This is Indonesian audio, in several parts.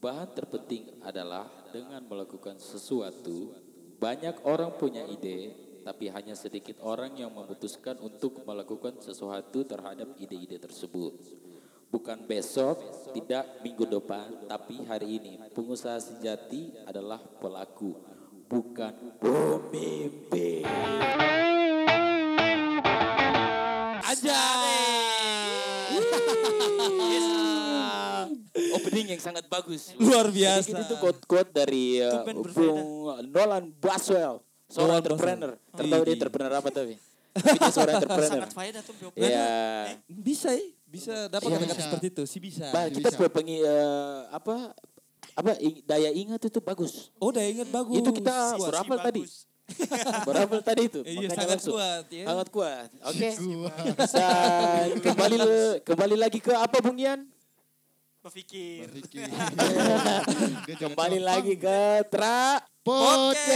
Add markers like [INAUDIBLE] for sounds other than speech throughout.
Perubahan terpenting adalah dengan melakukan sesuatu, banyak orang punya ide, tapi hanya sedikit orang yang memutuskan untuk melakukan sesuatu terhadap ide-ide tersebut. Bukan besok, tidak minggu depan, tapi hari ini. Pengusaha sejati adalah pelaku, bukan pemimpin. Aja. [LAUGHS] Opening yang sangat bagus. Luar Jadi biasa. itu quote-quote dari uh, Bung Nolan Baswell, seorang entrepreneur. Baswell. Tertahu dia entrepreneur apa tapi? Tapi dia seorang [LAUGHS] entrepreneur. Sangat faedah tuh Pio. Iya. Bisa ya, bisa dapat Iya, kata-kata bisa. seperti itu. Si bisa. Bah, kita bisa. pengi eh, apa apa daya ingat itu bagus. Oh, udah ingat bagus. Itu kita berapa tadi? Berapa [LAUGHS] tadi itu? [LAUGHS] Iya, Makanya sangat langsung. kuat ya. Sangat kuat. Oke. Kuat. Dan kembali kembali lagi ke apa Bung Yan? Berpikir. Berpikir. [LAUGHS] Kembali lagi ke Tra podcast.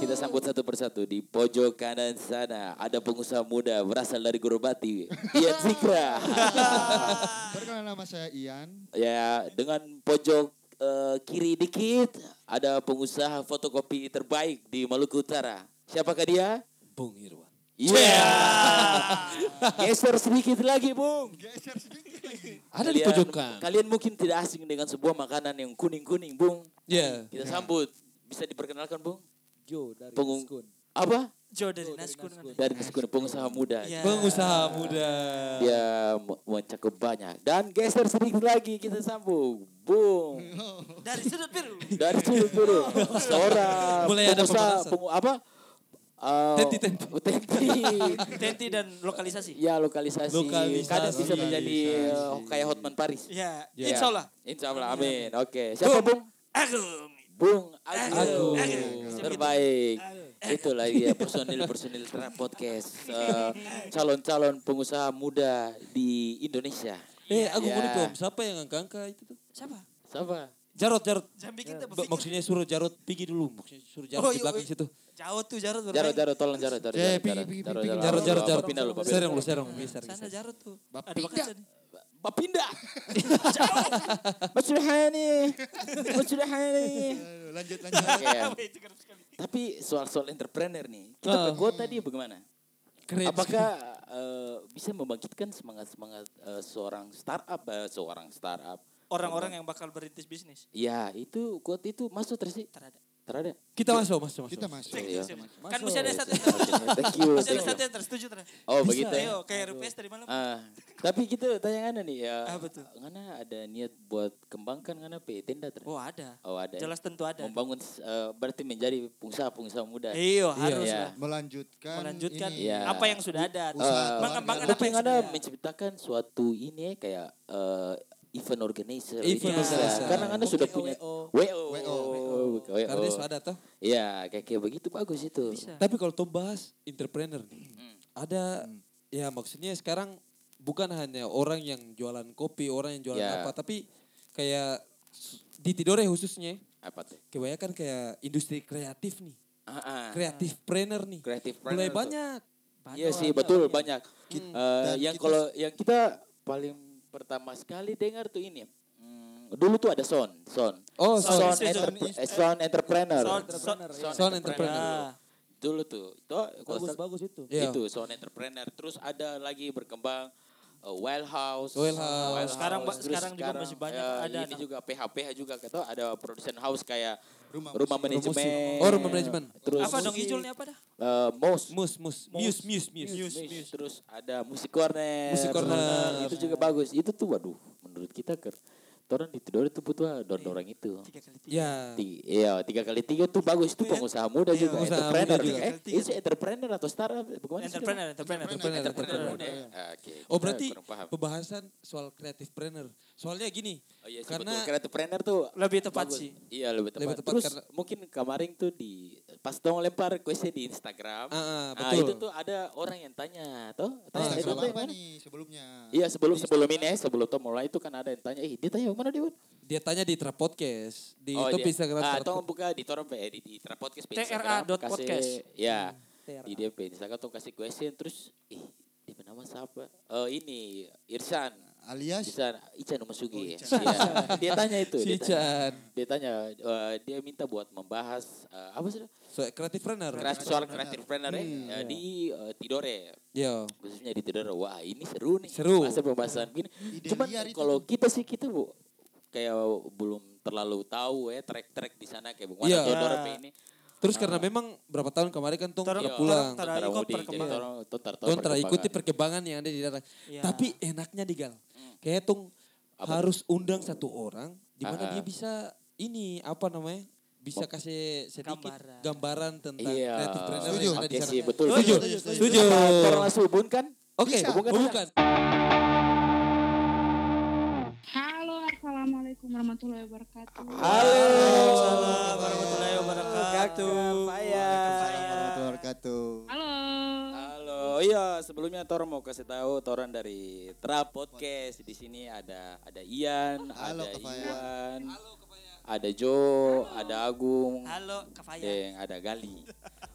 Kita sambut satu persatu di pojok kanan sana ada pengusaha muda berasal dari Gorobati, Ian Zikra. [LAUGHS] Perkenalkan nama saya Ian. ya dengan pojok eh, kiri dikit ada pengusaha fotokopi terbaik di Maluku Utara. Siapakah dia? Bung Irwan. Iya. Geser sedikit lagi, Bung. Geser sedikit lagi. Ada di Kalian- pojokan. Kalian mungkin tidak asing dengan sebuah makanan yang kuning-kuning, Bung. Iya. Kita sambut. Bisa diperkenalkan, Bung? Jo dari Pengung- Naskun. Apa? Jo dari Naskun. kan. Dari Naskun, pengusaha muda. Iya. Pengusaha muda. Dia me- mencakup banyak. Dan geser sedikit lagi kita sambung. Bung. Dari sudut biru. Dari sudut biru. [LAUGHS] Seorang Mulai ada pengusaha, pemanasan. pengu, apa? Uh, Tenti, tenti. Tenti. [LAUGHS] Tenti dan lokalisasi. ya lokalisasi. Lokalisasi. Kadang bisa menjadi uh, kayak Hotman Paris. Ya, Ya. insya Allah. Insya Allah, amin. Oke, siapa Bung? Agung. Bung Agung. Agung. Terbaik. Itulah dia personil-personil Trap Podcast. eh, calon-calon pengusaha muda di Indonesia. Eh, aku Ya. Siapa yang angka-angka itu tuh? Siapa? Siapa? Jarot, Jarot. Berpikir. Maksudnya suruh Jarot pergi dulu. Maksudnya suruh Jarot Oh, di iya, belakang iya. situ. Jauh tuh Jarot. Jarot. Jarot, tolong Jarot, Jarot, Eh, Jarot, Jarot, Jarot, Jarot, Jarot, Jarot, Bapak Jarot. pindah lu. Serong lu, serong. Sana. Jarot tuh. Bapak Ada pindah. bekas tadi. Bapak pindah. Mas [LAUGHS] Suhani. Mas Suhani. Aduh, Lanjut, lanjut. Tapi soal-soal entrepreneur nih, kita Ah. ke gua tadi bagaimana? Keren. Apakah eh, bisa membangkitkan semangat-semangat eh, seorang startup, seorang startup? Orang-orang yang bakal berintis bisnis. Ya, itu quote itu masuk terus sih. Terada. Terada. Kita masuk, masuk, masuk. Kita masuk. Iya. you, Sim. Kan mesti ada satu yang Thank you. Masih ada satu yang tersetuju. Oh, begitu. ya? Ayo, kayak RPS tadi malam. Ah, tapi kita tanya ngana nih ya. Ah, betul. Ngana ada niat buat kembangkan ngana pe tenda ter. Oh ada. Oh, ada. ya? Jelas tentu ada. Membangun eh, berarti menjadi pengusaha-pengusaha muda. Iya, harus iya. Melanjutkan. Melanjutkan ini. Iya. apa yang sudah ada. Keluarga. Mengembangkan apa yang ada sudah ada. menciptakan suatu ini ya, kayak eh, event organizer. Event itu bisa. organizer. Karena anda sudah punya WO. Karena dia sudah ada toh. Iya, kayak kayak begitu bagus itu. Bisa. Tapi kalau tuh bahas entrepreneur nih, Hmm. ada ya maksudnya sekarang bukan hanya orang yang jualan kopi, orang yang jualan Ya. apa, tapi kayak di Tidore khususnya Apa tuh? kebanyakan kayak industri kreatif nih, Ah, ah. kreatif planner nih, mulai planner tuh. banyak. Iya sih betul banyak. banyak. Hmm. Eh, Dan yang kalau yang kita paling pertama sekali dengar tuh ini. Dulu tuh ada Son, Son. Oh, Son, Son. Son, Entrep- eh, Son Entrepreneur. Son, Son, son, Son Entrepreneur. Ah, Dulu tuh. Itu Bagus bagus itu. Iya. itu Son Entrepreneur. Terus ada lagi berkembang uh, Wild House. Wild House. Sekarang ba- Terus sekarang juga masih banyak ya, ada, Ini nah. juga PHPH juga kata ada production house kayak Rumah rumah musik. manajemen. Oh, rumah manajemen. Terus apa dong hijaunya apa dah? uh, Mos. Mus, mus, muse, muse, muse. Muse. Terus ada musik corner. Musik corner. Itu juga bagus. Itu tuh waduh menurut kita ker Orang di Tidore itu butuh dorong itu. Tiga kali tiga. Ya, Tiga, iya, tiga kali tiga tuh bagus. Itu pengusaha muda juga. pengusaha entrepreneur. muda juga. Eh, itu entrepreneur atau startup? Bagaimana? Entrepreneur, entrepreneur. Entrepreneur, Entrepreneur entrepreneur. ya? Oke. Oh berarti pembahasan soal kreatif planner. Soalnya gini, Oh iya sih, karena betul. Entrepreneur tuh Lebih tepat bagus. sih. Iya lebih tepat. Lebih tepat Terus karena- mungkin kemarin tuh di pas dong lempar kuisnya di Instagram. Ah, Nah, betul. itu tuh ada orang yang tanya, toh? Tanya, itu Instagram apa mana? nih sebelumnya? Iya sebelum sebelum ini ya, sebelum tuh mulai itu kan ada yang tanya, eh dia tanya mana dia? Bun?" dia tanya di Trap Podcast, di oh, itu dia. Instagram Ah, tolong buka di Toron eh, di, di Podcast TRA kasih- podcast. Ya. TRA. Di dia Instagram tuh kasih question terus ih dia nama siapa? Oh ini Irsan. Alias Bisa Ican Umasugi. Oh, Ican. Dia, dia tanya itu. Si Dia tanya, dia tanya eh, dia minta buat membahas eh, apa sih? So, creative planner. Soal creative planner ya, di eh, Tidore. Yo. Khususnya di Tidore. Wah, ini seru nih. Seru. Masa pembahasan gini. Ide Cuman kalau kita sih kita bu kayak belum terlalu tahu ya track-track di sana kayak bagaimana Iya. Tidore Ya. ini. Terus karena memang berapa tahun kemarin kan Tong Torang- ya Iya. pulang. Tara Tara ikut perkembangan. torang- Tong tar- tahu Tong tera ikuti perkembangan. yang ada di daerah. Iya. Tapi enaknya di Gal. Kayak Tong harus undang satu orang di mana Ah, ah. dia bisa ini apa namanya? Bisa kasih sedikit Gambaran. gambaran, tentang Iya. creative planner Setuju. yang ada di Oke sana. sih, betul. Setuju. Setuju. Torang langsung hubungkan. Oke, Bisa. bukan. bukan. Halo, assalamualaikum warahmatullahi wabarakatuh. Halo. Assalamualaikum warahmatullahi wabarakatuh. Faya. warahmatullahi wabarakatuh. Halo. Halo, iya sebelumnya Tor mau kasih tahu Toran dari Tra Podcast. Di sini ada ada Ian, Halo, ada Kak Faya. Iwan, ada Jo, ada Agung, Halo, dan ada Gali.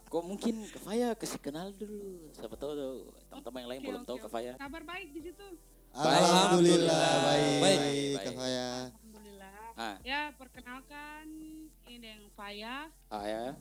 Kok mungkin Kak Faya kasih kenal dulu. Siapa tahu teman-teman yang lain Oke, belum tahu oke, Kak Faya. oke. Kabar baik di situ. Alhamdulillah baik. Baik. Baik, Kak Baik. Faya. Alhamdulillah. Ah, Ya, perkenalkan ini yang Faya, ah ya,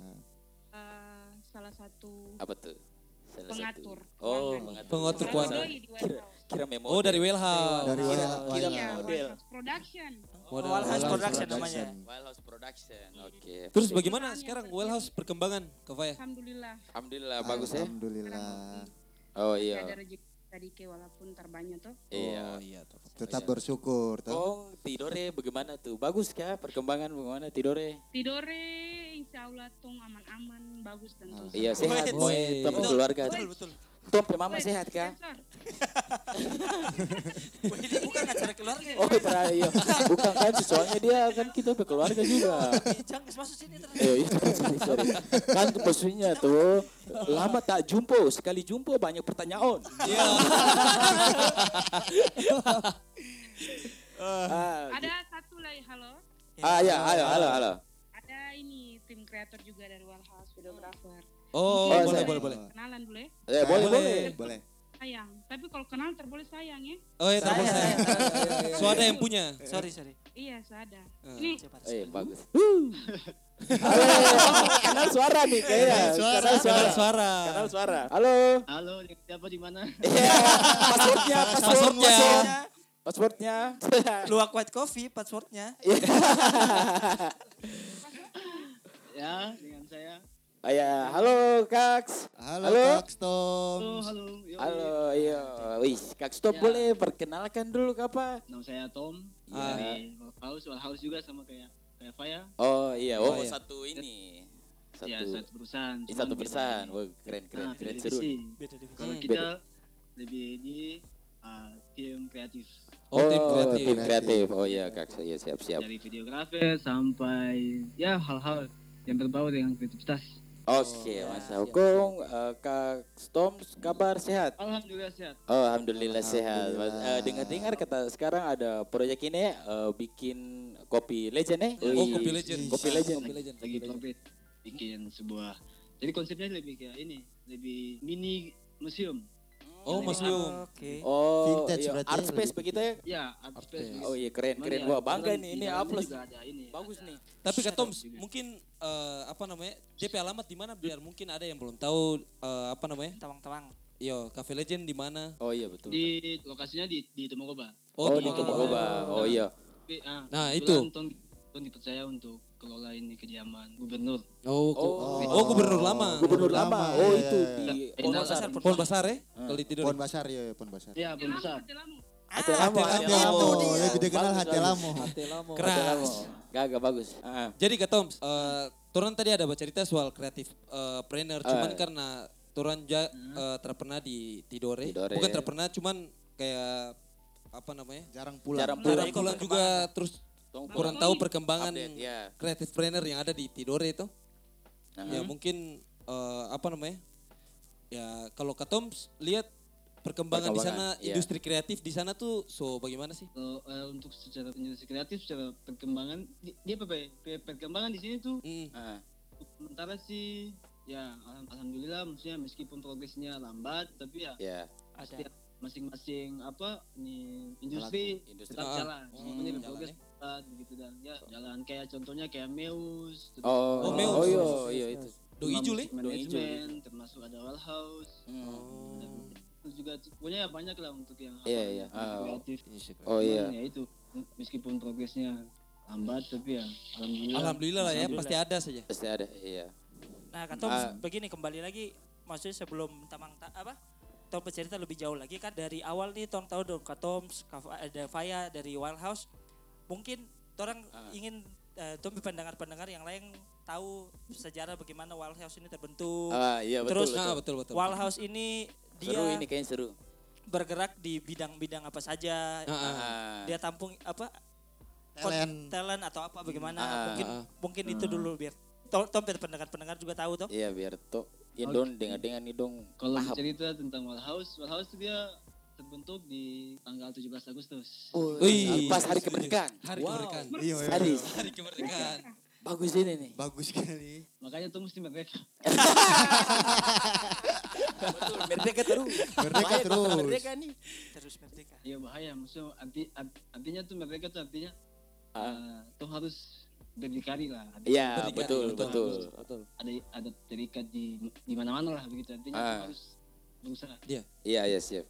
eh, salah satu apa tuh? Salah Pengatur Satu. Oh, pengatur. Pengatur keuangan. Kira, warehouse. kira memo. Oh, dari Wellhouse. Dari Kira, Wellhouse. kira Iya, model. warehouse production. Model Wellhouse Wellhouse Production namanya. Wellhouse Production. Oke. Terus bagaimana sekarang Wellhouse perkembangan, Kak Faya? Alhamdulillah. Alhamdulillah bagus ya. Alhamdulillah. Oh iya. Ada rezeki tadi ke walaupun terbanyak tuh. Iya. Oh, iya. toh. Tetap bersyukur toh. Oh, Tidore bagaimana tuh? Bagus kah perkembangan bagaimana Tidore? Tidore, insya Allah tong aman-aman, bagus tentu. Iya sehat, boy. Betul, keluarga. Betul, betul. Tom mama sehat. [LAUGHS] Wah, ini bukan acara keluarga. Oh, terakhir. iya. Bukan kan, soalnya dia kan kita keluarga juga. Jangan masuk sini terus. Eh, iya, sorry, sorry. Kan maksudnya tuh lama tak jumpa, sekali jumpa banyak pertanyaan. Iya. [LAUGHS] Ah, Ada satu lagi, halo. ah ya, halo, halo, halo. Ada ini tim kreator juga dari Wellhouse, videographer. Oh, Oh, boleh, boleh, boleh. Kenalan dulu ya. Eh, boleh, boleh. Boleh. Sayang. Tapi kalau kenal terboleh sayang ya. Oh, iya, Saya, telepon saya. saya. So ada yang punya. Sorry, sorry. Iya, ada. Eh. Ini Cepat. Eh, bagus. Halo, kenal suara nih kayaknya. Suara, Kenal suara. Kenal suara. Kenal suara. Halo. Halo, siapa di mana? Iya, passwordnya, Passwordnya. passwordnya. Passwordnya. Luak white coffee passwordnya. ya, dengan saya. Oh ya, halo Kaks. Halo, Halo. Kak Stom. Halo, halo. Yo, Halo, iya. Wih, Kak Stop Ya. boleh perkenalkan dulu apa? Nama saya Tom. Ah. Dari House, House juga sama kayak kayak Faya. Oh iya, oh, Oh, iya. satu ini. Satu, Ya, satu perusahaan. eh, cuman satu beda perusahaan. Wah, keren, keren, Nah, keren beda seru. Beda. Kalau kita lebih di ah, tim kreatif. Oh, tim kreatif. tim kreatif. Oh iya, Kak. Iya, siap, siap. Dari videografer sampai ya hal-hal yang berbau dengan kreativitas. Oke, Mas Hukum, eh, Kak Storm kabar sehat? Alhamdulillah sehat. Oh, alhamdulillah sehat. Mas, Alhamdulillah. eh, dengar-dengar kata sekarang ada proyek ini eh, bikin kopi legend eh? Oh, Kopi Legend. Kopi legend. Kopi Legend. Lagi progres bikin sebuah. Jadi konsepnya lebih kayak ini, lebih mini museum. Oh, museum. Oke. Oh, Vintage iya. berarti art space begitu ya? Ya, art space. Oh iya, keren, keren. ya, Wah, bangga nih. Ini juga ada ini. Bagus nih. Tapi Kak Toms, mungkin eh, apa namanya? DP alamat di mana biar mungkin ada yang belum tahu eh, apa namanya? Tawang-tawang. Yo, Cafe Legend di mana? Oh iya, betul. Di lokasinya di di Temogoba. Oh, di Tomogoba. Tomogoba. Oh iya. Ah, Nah, Ton dipercaya untuk kelola ini kediaman gubernur. Oh, Oh. oh, gubernur lama. Gubernur Lama, lama. Oh, iya, itu iya, di iya. Pon Iya, Besar. Pon Pon Basar ya? Ah. Kalau tidur. Pon Basar ya, Pon Basar. Ya, Hati pun lamu, besar. hati lamu. Hati Lamo. Hati Hati Lamo. Lamo. Oh, lebih dikenal Bagus, Hati bagus. Lamo. Hati Keras. Gagah bagus. Ah. Jadi Kak Toms, eh Turan tadi ada cerita soal kreatif eh, planner, cuman Ah. karena Turan ja, eh, terpernah di Tidore. Tidore. bukan terpernah, cuman kayak apa namanya? Jarang pulang. Jarang Jarang pulang. pulang juga terus Kurang tahu perkembangan Update, ya. kreatif planner yang ada di Tidore itu. Nah. Ya mungkin eh, apa namanya? Ya kalau Kak Toms lihat perkembangan, di sana iya. industri kreatif di sana tuh so bagaimana sih? Kalau eh, untuk secara industri kreatif, secara perkembangan, di- dia apa ya? per- Perkembangan di sini tuh Hmm. Ah. sementara sih ya alham- alhamdulillah maksudnya meskipun progresnya lambat tapi ya Ya. Ada. Masing-masing apa nih industri Industri. tetap Ah. jalan. Hmm, Semuanya jalan berprogres ya. cepat begitu dan ya jalan kayak contohnya kayak Meus. Oh, Oh, Meus. oh iya, iya itu. Leh. Manajemen, Dong hijau, termasuk ada Well House. Hmm. dan terus juga pokoknya ya banyak lah untuk yang Iya, apa, iya. yang Ah. kreatif. Oh iya. Ya itu meskipun progresnya lambat tapi ya alhamdulillah. Alhamdulillah lah ya, pasti ada saja. Pasti ada, iya. Nah, kan Tom Ah. begini kembali lagi maksudnya sebelum Tamang ta- apa? Tom bercerita lebih jauh lagi kan dari awal nih Tom tahu dong Fa- ada Faya dari Wild House. Mungkin orang Ah. ingin eh, Tom pendengar-pendengar yang lain tahu sejarah bagaimana Wild House ini terbentuk. Ah, iya betul. Terus betul. Nah, betul betul. Wild House ini dia Seru ini kayaknya seru. bergerak di bidang-bidang apa saja. Ah, ah. Ah. Dia tampung apa? Talent. talent atau apa bagaimana? Ah. mungkin Ah. mungkin itu dulu biar Tom, Tom biar pendengar-pendengar juga tahu toh. Iya biar tuh ya dong dengar-dengar nih dong. Kalau cerita tentang Well House, Well House itu dia terbentuk di tanggal 17 Agustus. Wih. pas hari kemerdekaan. Hari kemerdekaan. Iya, iya. Sadis. Hari kemerdekaan. Bagus ini nih. Bagus sekali. Makanya tuh mesti merdeka. Betul, merdeka terus. Merdeka Bahaya terus. Merdeka nih. Terus merdeka. Iya bahaya, maksudnya arti, art- artinya tuh merdeka tuh artinya Ah. eh, tuh harus berdikari lah. Ada- Iya, betul, betul. betul. Ada ada terikat di di mana-mana lah begitu. Artinya Ah. harus berusaha Dia. Iya, iya siap.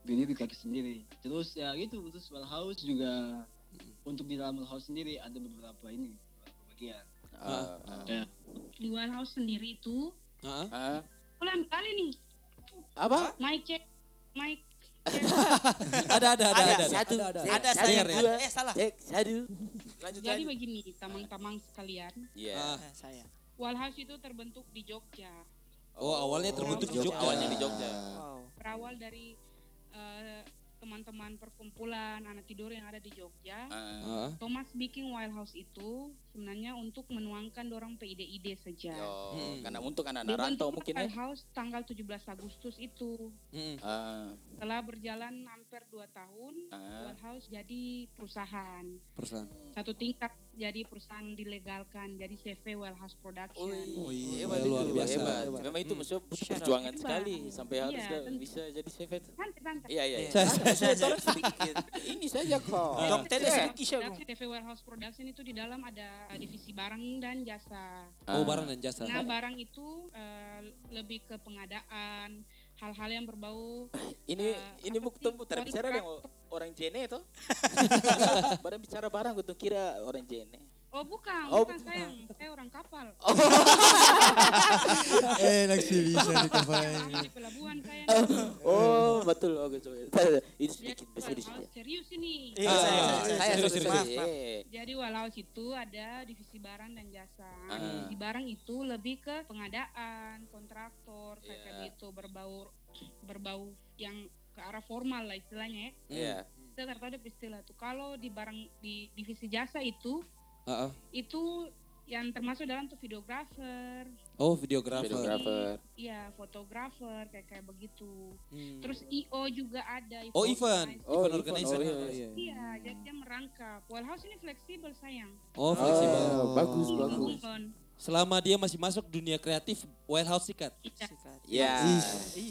berdiri kaki sendiri. Terus ya gitu, terus well house juga untuk di dalam well house sendiri ada beberapa ini beberapa bagian. Ah, ah. Kayak Di Wild House sendiri itu, Ah, Ah, ulang kali nih, apa? mic check, mic [LAUGHS] ada ada ada ada. Satu, ada. cek, Ada satu, saya dua, eh salah. cek, satu. Lanjut Jadi lanjut. begini, tamang-tamang sekalian, Iya. Ah. Eh, saya. Wild House itu terbentuk di Jogja. Oh, awalnya terbentuk di Jogja. Awalnya di Jogja. Wow. Berawal dari eh, teman-teman perkumpulan anak tidur yang ada di Jogja. Ah. Thomas bikin Wild House itu sebenarnya untuk menuangkan dorang ide-ide saja. Yo, Hmm. karena untuk anak-anak rantau mungkin ya. Wild House tanggal 17 Agustus itu. Mm-mm. Ah, Setelah berjalan hampir 2 tahun, ah. Wild House jadi perusahaan. Perusahaan. Satu tingkat jadi perusahaan dilegalkan, jadi CV Wild House Production. Oh iya, hebat luar biasa. hebat. Memang itu maksudnya butuh perjuangan Hebat. sekali sampai Iya, harus tentu. bisa jadi CV itu. Santai, santai. Iya, iya. iya. Ini saja kok. Eh. Syah. Production, CV Warehouse Production itu di dalam ada divisi barang dan jasa. Oh, barang dan jasa. Nah, barang itu eh, lebih ke pengadaan, hal-hal yang berbau [COUGHS] Ini Eh, ini sih? ketemu bicara dengan orang jene itu. [LAUGHS] barang bicara barang gue tuh kira orang jene. Oh bukan, Oh, bukan sayang, saya orang kapal. [LAUGHS] Enak sih bisa [LAUGHS] Kapal dikapain. di pelabuhan saya. Oh, betul. Oke, coba. Itu sedikit, bisa di sini. Serius ini. Iya, saya, saya, ah, saya, Saya serius, serius, serius. Maaf, serius. maaf. Eh. Jadi Warehouse itu ada divisi barang dan jasa. Ah. Divisi barang itu lebih ke pengadaan, kontraktor, kayak Iya. gitu berbau berbau yang ke arah formal lah istilahnya ya. Iya. Saya tahu ada istilah tuh. Kalau di barang di divisi jasa itu Ah. itu yang termasuk dalam tuh videografer, Oh, videografer. Videografer. iya fotografer kayak kayak begitu. Hmm. Terus IO juga ada. Oh, event. Oh, event event. organizer. Oh, iya, iya. Iya, jadi dia merangkap. Well House ini fleksibel sayang. Oh, fleksibel. Oh, bagus, Move bagus. Selama dia masih masuk dunia kreatif, warehouse sikat. Iya. Sikat. Ya,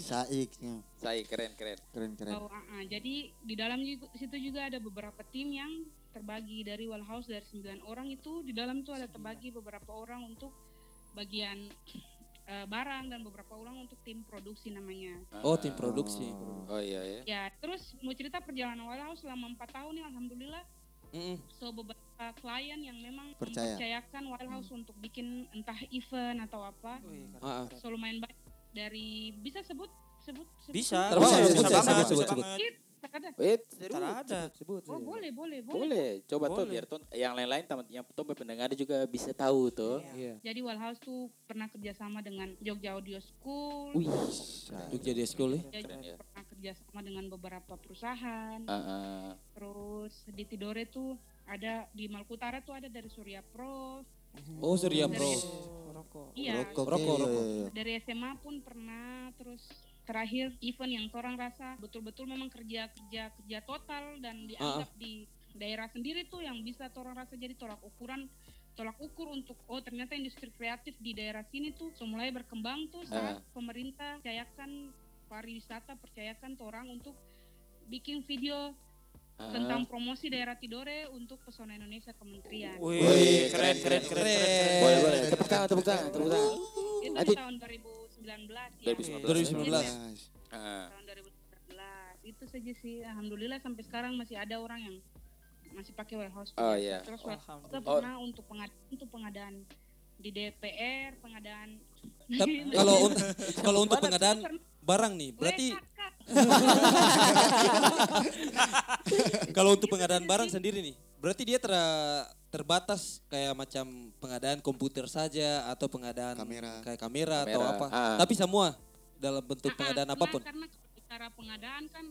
saiknya. saya keren keren. Keren keren. Oh, ah, ah. Jadi di dalam situ juga ada beberapa tim yang terbagi dari Well House dari 9 orang itu di dalam itu ada terbagi beberapa orang untuk bagian eh, barang dan beberapa orang untuk tim produksi namanya. Oh, tim produksi. Oh iya ya. Ya, terus mau cerita perjalanan Well House selama empat tahun ini alhamdulillah Mm-mm. so beberapa klien yang memang Percaya. mempercayakan Well House untuk bikin entah event atau apa. Ah, ah. So lumayan banyak dari bisa sebut sebut, sebut Bisa, Terus, bisa, sebut, bisa sebut, banget, sebut, bisa sebut. banget. Tak ada. Wait, seru. Tak ada. Oh boleh boleh boleh. Boleh, coba tuh Boleh. biar ton yang lain-lain teman yang tuh pendengar juga bisa tahu tuh. Iya. Jadi Wallhouse tuh pernah kerjasama dengan Jogja Audio School, Wih, Jogja Dia School ya. keren ya. pernah kerjasama dengan beberapa perusahaan. Ah, ah. Terus di Tidore tuh ada di Maluku Utara tuh ada dari Surya Pro. Oh, Surya Pro. Dari, Rokok. iya, Rokok, Rokok, iya, rokok. iya, iya. dari SMA pun pernah. Terus terakhir event yang orang rasa betul-betul memang kerja kerja kerja total dan dianggap di daerah sendiri tuh yang bisa orang rasa jadi tolak ukuran tolak ukur untuk oh ternyata industri kreatif di daerah sini tuh mulai berkembang tuh saat pemerintah percayakan pariwisata percayakan orang untuk bikin video tentang promosi daerah Tidore untuk pesona Indonesia Kementerian. Wih, keren, keren, keren, keren. keren. Boleh, boleh. Tepuk tangan, tepuk tangan, tepuk tangan. Itu Nanti- tahun 2019 ya. 2019. 2019. Ah. Tahun 2019. Itu saja sih. Alhamdulillah sampai sekarang masih ada orang yang masih pakai warehouse. Oh, iya. Terus kita pernah untuk pengadaan untuk pengadaan di DPR, pengadaan Tapi [LAUGHS] [LAUGHS] kalau un- kalau untuk pengadaan barang nih, berarti [LAUGHS] kalau untuk pengadaan barang sendiri nih, berarti dia ter- terbatas kayak macam pengadaan komputer saja atau pengadaan Kamera. kayak kamera, atau Kamera, apa. ah. Tapi semua dalam bentuk Ah, ah, pengadaan karena- apa pun. Karena bicara pengadaan kan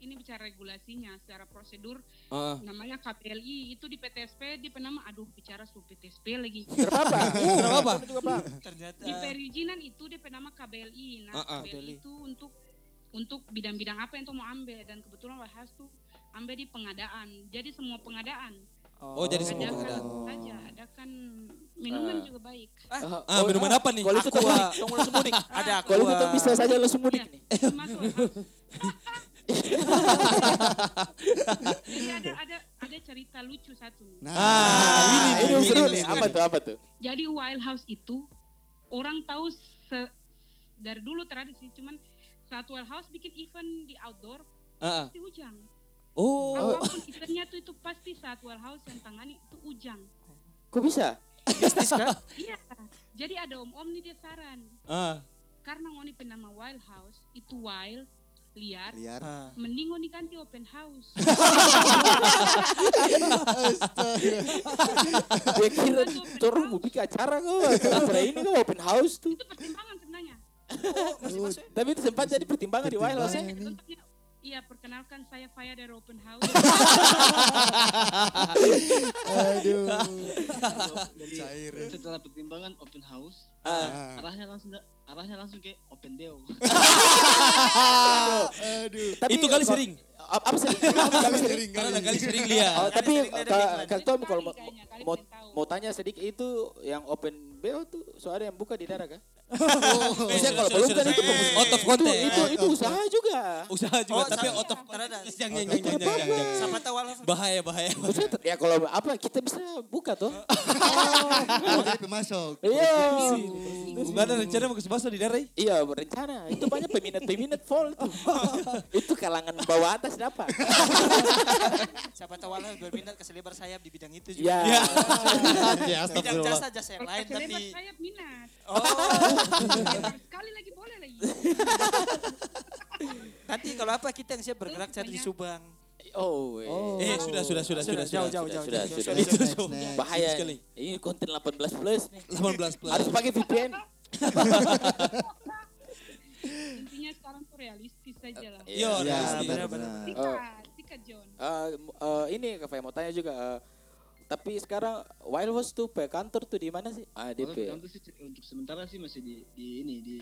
ini bicara regulasinya secara prosedur Ah, namanya KPLI itu di PTSP di penama aduh bicara su PTSP lagi [LAUGHS] Berapa? Berapa? Ternyata di perizinan itu di penama KBLI nah Ah, ah. KBLI itu untuk untuk bidang-bidang apa yang tuh mau ambil dan kebetulan Wahas tuh ambil di pengadaan jadi semua pengadaan Oh, jadi semua ada pengadaan. saja ada kan minuman Ah. juga baik Ah, minuman apa nih? Kalau itu tunggu langsung mudik. ada aku. Kalau itu bisa saja langsung mudik Iya, nih. Warehouse. jadi ada ada ada cerita lucu satu Nah, Ah, ini, ini, ini seru ini, nih. ini. Apa tuh? Apa tuh? Jadi Wild House itu orang tahu se- dari dulu tradisi cuman saat Wild House bikin event di outdoor Ah, ah. pasti hujan. Oh, eventnya tuh itu pasti saat Wild House yang tangani itu hujan. Kok bisa? [LAUGHS] Iya. Jadi ada om-om nih dia saran ah. karena ngoni penama Wild House itu wild liar liar. Ah. mending ngoni ganti open house. Dia kira orang mau bikin acara kok. Acara ini kok open house tuh. itu pertimbangan sebenarnya. Tapi itu sempat jadi pertimbangan di Wild House ya. Iya, perkenalkan saya Faya dari Open House. [LAUGHS] Aduh. Jadi Cair. setelah pertimbangan open house, Ah. arahnya langsung arahnya langsung ke open deo. [LAUGHS] Aduh. Tapi itu kali sering. Apa apa sih? Kali sering Karena kali. kali sering lihat. Oh, tapi sering Kak Tom kalau mau, mau, tanya sedikit itu yang open BO tuh soalnya yang buka di daerah kah? Oh, Biasanya kalau belum kan itu out of itu, context. itu, itu usaha juga. Usaha juga, Oh, tapi out of. Jangan, jangan, jangan, jangan. Siapa tahu. Bahaya, bahaya. Maksudnya ya kalau apa kita bisa buka tuh. Oh, jadi pemasok. Iya. Gak ada rencana mau ke di daerah? Iya berencana. Itu banyak peminat-peminat vol tuh. itu kalangan bawah atas dapat. Siapa tahu Alaf berminat ke selebar sayap di bidang itu Ya. juga. Ya, Bidang astagfirullah. jasa jasa yang lain selebar tapi sayap minat. oh Sekali lagi boleh lagi. [LAUGHS] nanti kalau apa kita yang siap bergerak cari di Subang. Oh. Eh, sudah, sudah, sudah, sudah, jauh sudah. jauh jauh sudah, jauh. sudah. Jauh. Next. Bahaya. sekali. Ini konten 18 plus nih. 18 plus. Harus pakai VPN. Intinya sekarang tuh realistis saja lah. Iya, Ya, benar-benar. Tika, Oh. Tika John. Eh, m- eh, ini Kak Fai mau tanya juga. eh, tapi sekarang Wild House tuh pe kantor tuh di mana sih? ADP. untuk sih untuk sementara sih masih di di ini di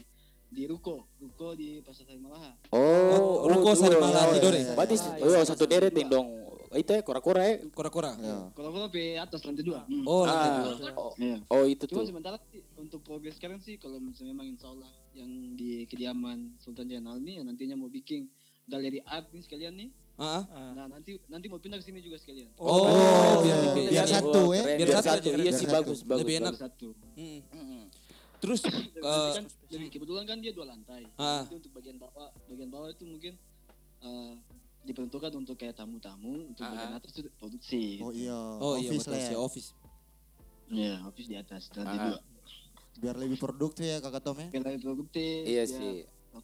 di Ruko, Ruko di Pasar Sari Malaha. Oh, Ruko tuh, Sarimala oh, Tidore. Berarti oh, satu deret nih dong. Itu ya kura-kura ya. Kura-kura. Ya. Kalau kalau di atas lantai dua. Hmm. Oh, lantai Ah, dua. oh, Iya. oh, itu Cuma tuh. sementara sih, untuk progres sekarang sih kalau misalnya memang insya Allah yang di kediaman Sultan Jainal ini yang nantinya mau bikin galeri art nih sekalian nih. Ah. Nah nanti nanti mau pindah ke sini juga sekalian. Oh, Oh, biar, iya. biar, Biar satu, ya. Keren, Biar Biar satu, biar Iya sih bagus, bagus. Lebih enak. Satu. Mm. Mm-mm. Terus Nanti eh, kan lebih kebetulan kan dia dua lantai. Ah. Jadi untuk bagian bawah, bagian bawah itu mungkin eh, diperuntukkan untuk kayak tamu-tamu, untuk Ah. bagian atas itu produksi. Oh iya. oh iya Office betul sih ya. office. Iya, office di atas lantai Ah. dua. Biar lebih produktif ya kakak Tom ya. Biar lebih produktif. Iya biar sih.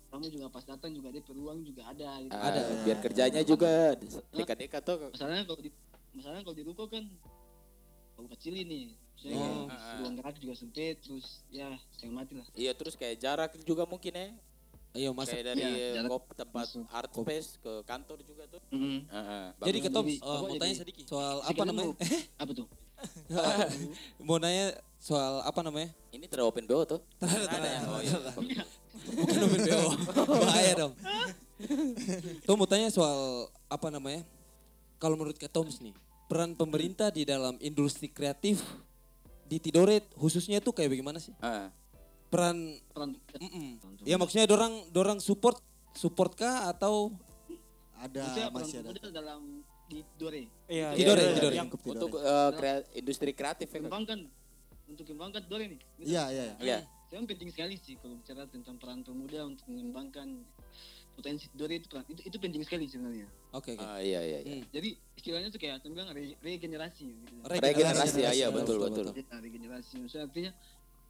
Tamu juga pas datang juga dia peluang juga ada. Gitu. Ada. Ada. Biar kerjanya juga dekat-dekat tuh. Masalahnya kalau di masalahnya kalau di ruko kan kalau kecil ini. Saya Oh. ruang gerak juga sempit terus ya setengah mati lah. Iya terus kayak jarak juga mungkin ya. Ayo masuk. Kayak dari Iya, jarak kop tempat masuk. art space ke kantor juga tuh. Heeh, Jadi bagus. ketom Jadi, [LAUGHS] eh, apa mau jadi- tanya sedikit soal apa namanya? dulu. Apa tuh? [LAUGHS] mau nanya soal apa namanya? ini terlalu open BO tuh. Ada ya? Oh iya. Bukan open BO. Bahaya dong. Tuh mau tanya soal apa namanya? Kalau menurut Kak Toms nih, peran pemerintah di dalam industri kreatif di Tidore khususnya itu kayak bagaimana sih? Ah. Peran Peran mm-mm. Ya maksudnya dorang dorang support support kah atau Ada maksudnya masih peran ada. dalam di Dore Iya, Tidore, iya, tidore. Yang Tidore. Untuk eh, krea- industri kreatif ya. Kembangkan untuk kembangkan Dore nih. Gitu. Iya, iya. iya. Saya penting sekali sih kalau bicara tentang peran pemuda untuk mengembangkan potensi Dore itu peran itu, itu penting sekali sebenarnya. Oke, oke. Ah, iya iya iya. Hmm. Jadi istilahnya tuh kayak bilang re- regenerasi gitu. Regenerasi, ya, iya, betul, betul. Ya, regenerasi maksudnya artinya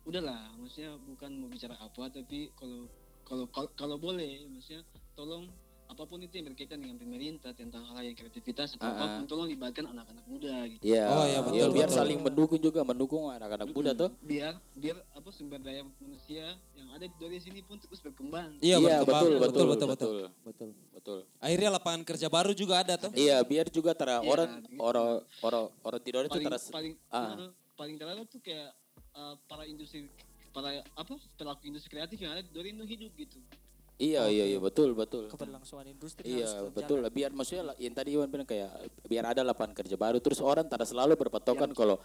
udahlah maksudnya bukan mau bicara apa tapi kalau kalau kalau, kalau boleh maksudnya tolong apa pun itu yang berkaitan dengan pemerintah tentang hal yang kreativitas atau Ah, ah. apa pun tolong libatkan anak-anak muda gitu. Iya. Oh, iya, betul, biar betul. saling mendukung juga, mendukung anak-anak muda tuh. biar biar apa sumber daya manusia yang ada dari sini pun terus berkembang Iya, Iya, berkembang. betul, betul, betul, betul, betul. betul. Betul. Betul. Akhirnya lapangan kerja baru juga ada tuh. Iya, biar juga tera Iya, orang gitu. orang orang orang tidur itu paling teras paling ah. eh, paling terlalu tuh kayak eh, para industri para apa pelaku industri kreatif yang ada dari itu hidup gitu Iya, iya, iya, betul, betul. keberlangsungan industri Iya, harus betul. Biar maksudnya lah, yang tadi Iwan bilang kayak biar ada lapangan kerja baru terus orang tidak selalu berpatokan kalau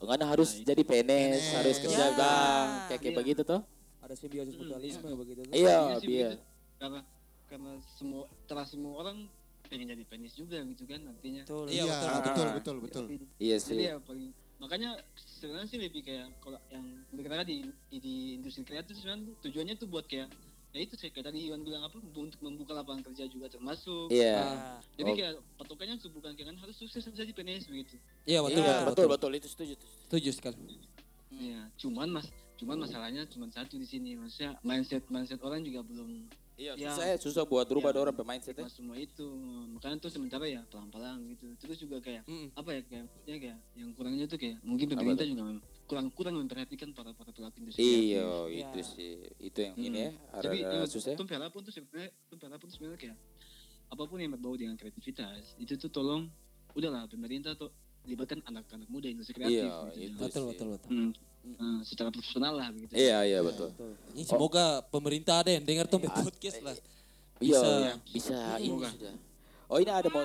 Enggak harus jadi PNS, harus kerja Ya. bank, kayak kayak Iya. begitu toh? Ada simbiosis mutualisme begitu tuh. Iya, biar. begitu. karena karena semua telah semua orang pengen jadi penis juga gitu kan nantinya Betul. Iya, Iya, betul, betul, Ah. betul, betul. Iya jadi sih. ya paling makanya sebenarnya sih lebih kayak kalau yang bergerak di di industri kreatif sebenarnya tujuannya tuh buat kayak ya itu sih kayak tadi Iwan bilang apa untuk membuka lapangan kerja juga termasuk Iya. Nah, jadi Oh. kayak patokannya bukan kayak kan harus sukses jadi PNS begitu Iya, betul, Iya, betul, betul, betul, itu setuju. Setuju sekali. ya cuman mas cuman masalahnya cuma satu di sini maksudnya mindset mindset orang juga belum Iya, Ya. susah ya, susah buat rubah Ya. orang mindset ya. Mas semua itu makanya tuh sementara ya pelan-pelan gitu terus juga kayak Mm. apa ya kayak ya kayak yang kurangnya tuh kayak mungkin pemerintah juga memang kurang kurang memperhatikan para para pelaku industri Iya, Iya. itu sih. Itu yang Hmm. ini ya, jadi ada ya, susah. tuh pun tuh sebenarnya tuh pun sebenarnya kayak apa pun yang berbau dengan kreativitas itu tuh tolong udahlah pemerintah tuh libatkan anak-anak muda industri kreatif Iya, gitu. itu Betul, sih. betul, betul. Hmm, eh, secara profesional lah begitu Iya, iya, betul. Ini semoga pemerintah ada yang dengar tuh podcast lah. Iya, Bisa. bisa ini Semoga. sudah. Oh, ini ada mau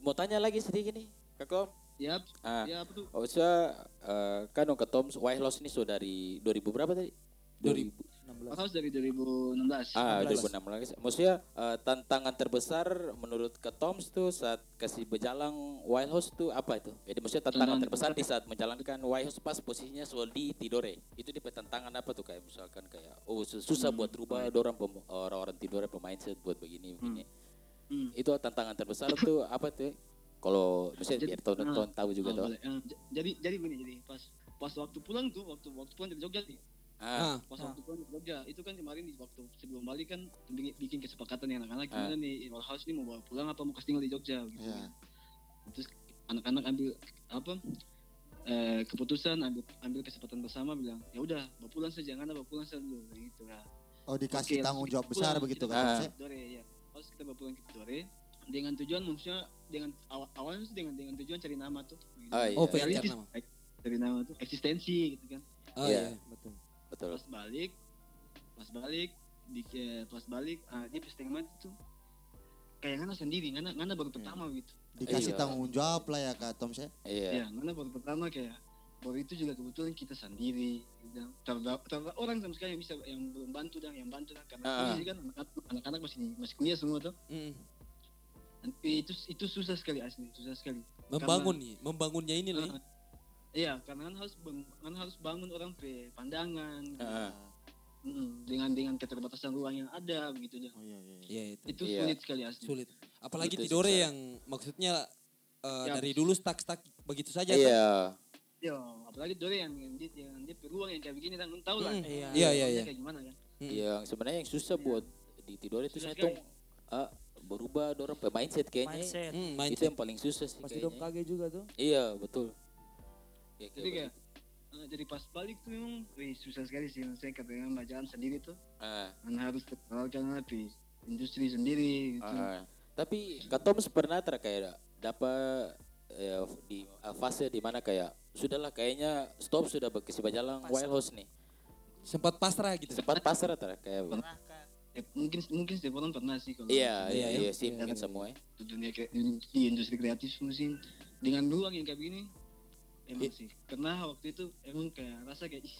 mau tanya lagi sedikit nih, Kakak. Ya Ah, ya apa tuh oh, saya eh, kan Kak Tom White Loss ini sudah dari 2000 berapa tadi? 2000. House dari 2016 Ah, 16. 2016. Maksudnya eh, tantangan terbesar menurut Kak Toms tuh saat kasih berjalan Wild House tuh apa itu? Jadi maksudnya tantangan terbesar di saat menjalankan Wild House pas posisinya soal di Tidore. Itu di tantangan apa tuh kayak misalkan kayak oh sus- susah buat rubah orang pem- orang-orang Tidore pemain set buat begini begini. Hmm. Itu tantangan terbesar tuh apa tuh? Kalau misalnya Jadi- biar tonton tahu juga Oh, tuh. boleh. J- jadi jadi begini jadi pas pas waktu pulang tuh waktu waktu pulang dari Jogja nih Ah, Ah, pas Ah. waktu pulang dari Jogja itu kan kemarin di waktu sebelum balik kan bikin, bikin kesepakatan dengan anak-anak Ah. gimana nih Wall House ini mau bawa pulang apa mau kasih tinggal di Jogja gitu Iya. kan. terus anak-anak ambil apa eh, keputusan ambil ambil kesempatan bersama bilang ya udah bawa pulang saja jangan bawa pulang saja dulu gitu kan Oh dikasih Oke, tanggung jawab besar pulang, begitu kan? Ah. Dore ya harus kita bawa pulang ke Dore dengan tujuan maksudnya dengan awal awalnya sih dengan dengan tujuan cari nama tuh gitu. Oh, iya. Oh, pengen cari nama. cari nama tuh eksistensi gitu kan Oh Iya. iya, betul. betul. pas balik pas balik di pas balik ah, dia setengah itu kayak ngana sendiri ngana ngana baru pertama gitu Dikasih Iya. tanggung jawab lah ya Kak Tom Sep. Iya. ya ngana baru pertama kayak baru itu juga kebetulan kita sendiri gitu. terhadap terhadap orang sama sekali yang bisa yang belum bantu dan yang bantu dan karena posisi kan anak- anak-anak masih masih kuliah semua tuh Mm. Itu itu susah sekali asli susah sekali Membangun nih, membangunnya ini nih. Ah, iya karena kan harus bang- kan harus bangun orang pe pandangan Mm, dengan dengan keterbatasan ruang yang ada begitu dah Oh iya iya. iya. Iya itu. itu Iya. sulit sekali asli Sulit. Apalagi Itu Tidore susah. yang maksudnya eh, Ya. dari dulu stuck-stuck begitu saja. kan? Iya. Yo, apalagi Dore yang yang dia yang dia peruang yang kayak begini kan tahu lah. Mm. Iya. Iya, iya, iya. Kayak gimana kan? Mm. Yang sebenarnya yang susah buat di tidur itu saya tuh berubah dorong pe mindset kayaknya. mindset. Hmm, Itu mindset. yang paling susah sih Pasti dong kaget juga tuh. Iya, betul. Ya, Jadi kayak eh, jadi pas balik tuh memang wih, susah sekali sih saya katanya bacaan sendiri tuh ah, kan harus kenalkan lebih industri sendiri gitu. ah. Tapi Kak Toms pernah ter kayak dapat eh, di eh, fase di mana kayak sudahlah kayaknya stop sudah berkesi berjalan Pasrah. wild house nih. Sempat pasrah gitu. Sempat pasrah ter kayak Pernah? Ya, mungkin mungkin setiap orang pernah sih kalau Iya, iya, Iya, iya sih mungkin semua ya. di dunia di industri kreatif mungkin dengan ruang yang kayak begini emang sih karena waktu itu emang kayak rasa kayak ih,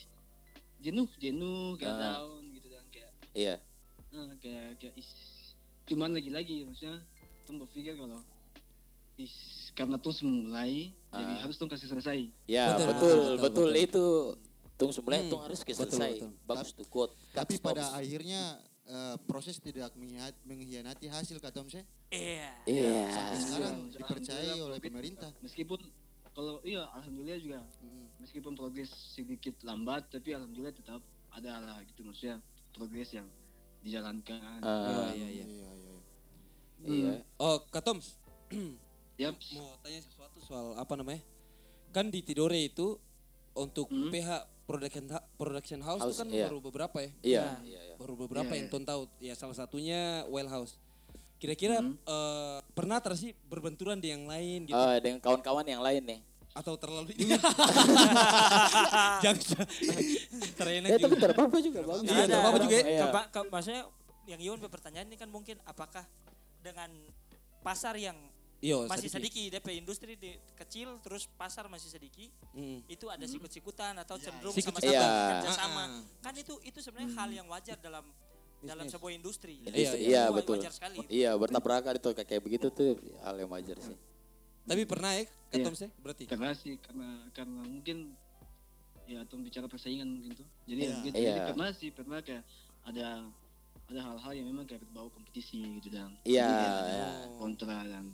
jenuh jenuh kayak Ah. down gitu dan kayak Iya. ah, kayak kayak ih, cuman lagi-lagi maksudnya tong berpikir kalau is, karena tuh mulai jadi Ah. harus tuh kasih selesai Ya Betul, betul betul, betul, betul, betul. itu tung sebenarnya Hmm, tung harus selesai. betul. Bagus tuh quote. Tapi pada Stops. akhirnya eh, proses tidak mengkhianat- mengkhianati hasil kata Om saya. Iya. Iya. Sampai sekarang Iya. Alhamdulillah, oleh pemerintah. meskipun kalau iya alhamdulillah juga meskipun progres sedikit lambat tapi alhamdulillah tetap ada lah gitu maksudnya progres yang dijalankan Ah, Iya, iya, iya. Iya, iya, iya. iya. Oh, Kak Toms, ya mau tanya sesuatu soal apa namanya? Kan di Tidore itu untuk Hmm. PH production production house, House, itu kan iya. baru beberapa ya. Iya. Nah. Iya, iya. Baru beberapa Iya, yang iya. Ton tahu. Ya salah satunya Well House. Kira-kira Hmm. eh, pernah ter sih berbenturan di yang lain gitu Ah, dengan kawan-kawan yang lain nih. atau terlalu [LAUGHS] [LAUGHS] Jangan terenak Ya tapi juga. tidak apa-apa juga bagus. Iya, apa-apa juga ya. Iya. Ke- ke- maksudnya yang Iwan pertanyaan ini kan mungkin apakah dengan pasar yang Iya, masih sedikit. sedikit DP industri di, kecil terus pasar masih sedikit Hmm. itu ada sikut-sikutan atau cenderung Sikut-sikutan. sama-sama Iya. kerja sama Ah, ah. kan itu itu sebenarnya hal yang wajar dalam dalam Bisnis. sebuah industri Iya, Iya, iya, Itu betul. wajar sekali Iya, bertabrakan itu kayak begitu tuh hal yang wajar sih. Tapi pernah ya, Kak Iya. Toms ya? Berarti. karena sih karena karena mungkin ya atau bicara persaingan mungkin tuh jadi Iya. ya, gitu. Iya. jadi pernah sih pernah kayak ada ada hal-hal yang memang kayak berbau kompetisi gitu dan Iya, kayak ada iya. kontra dan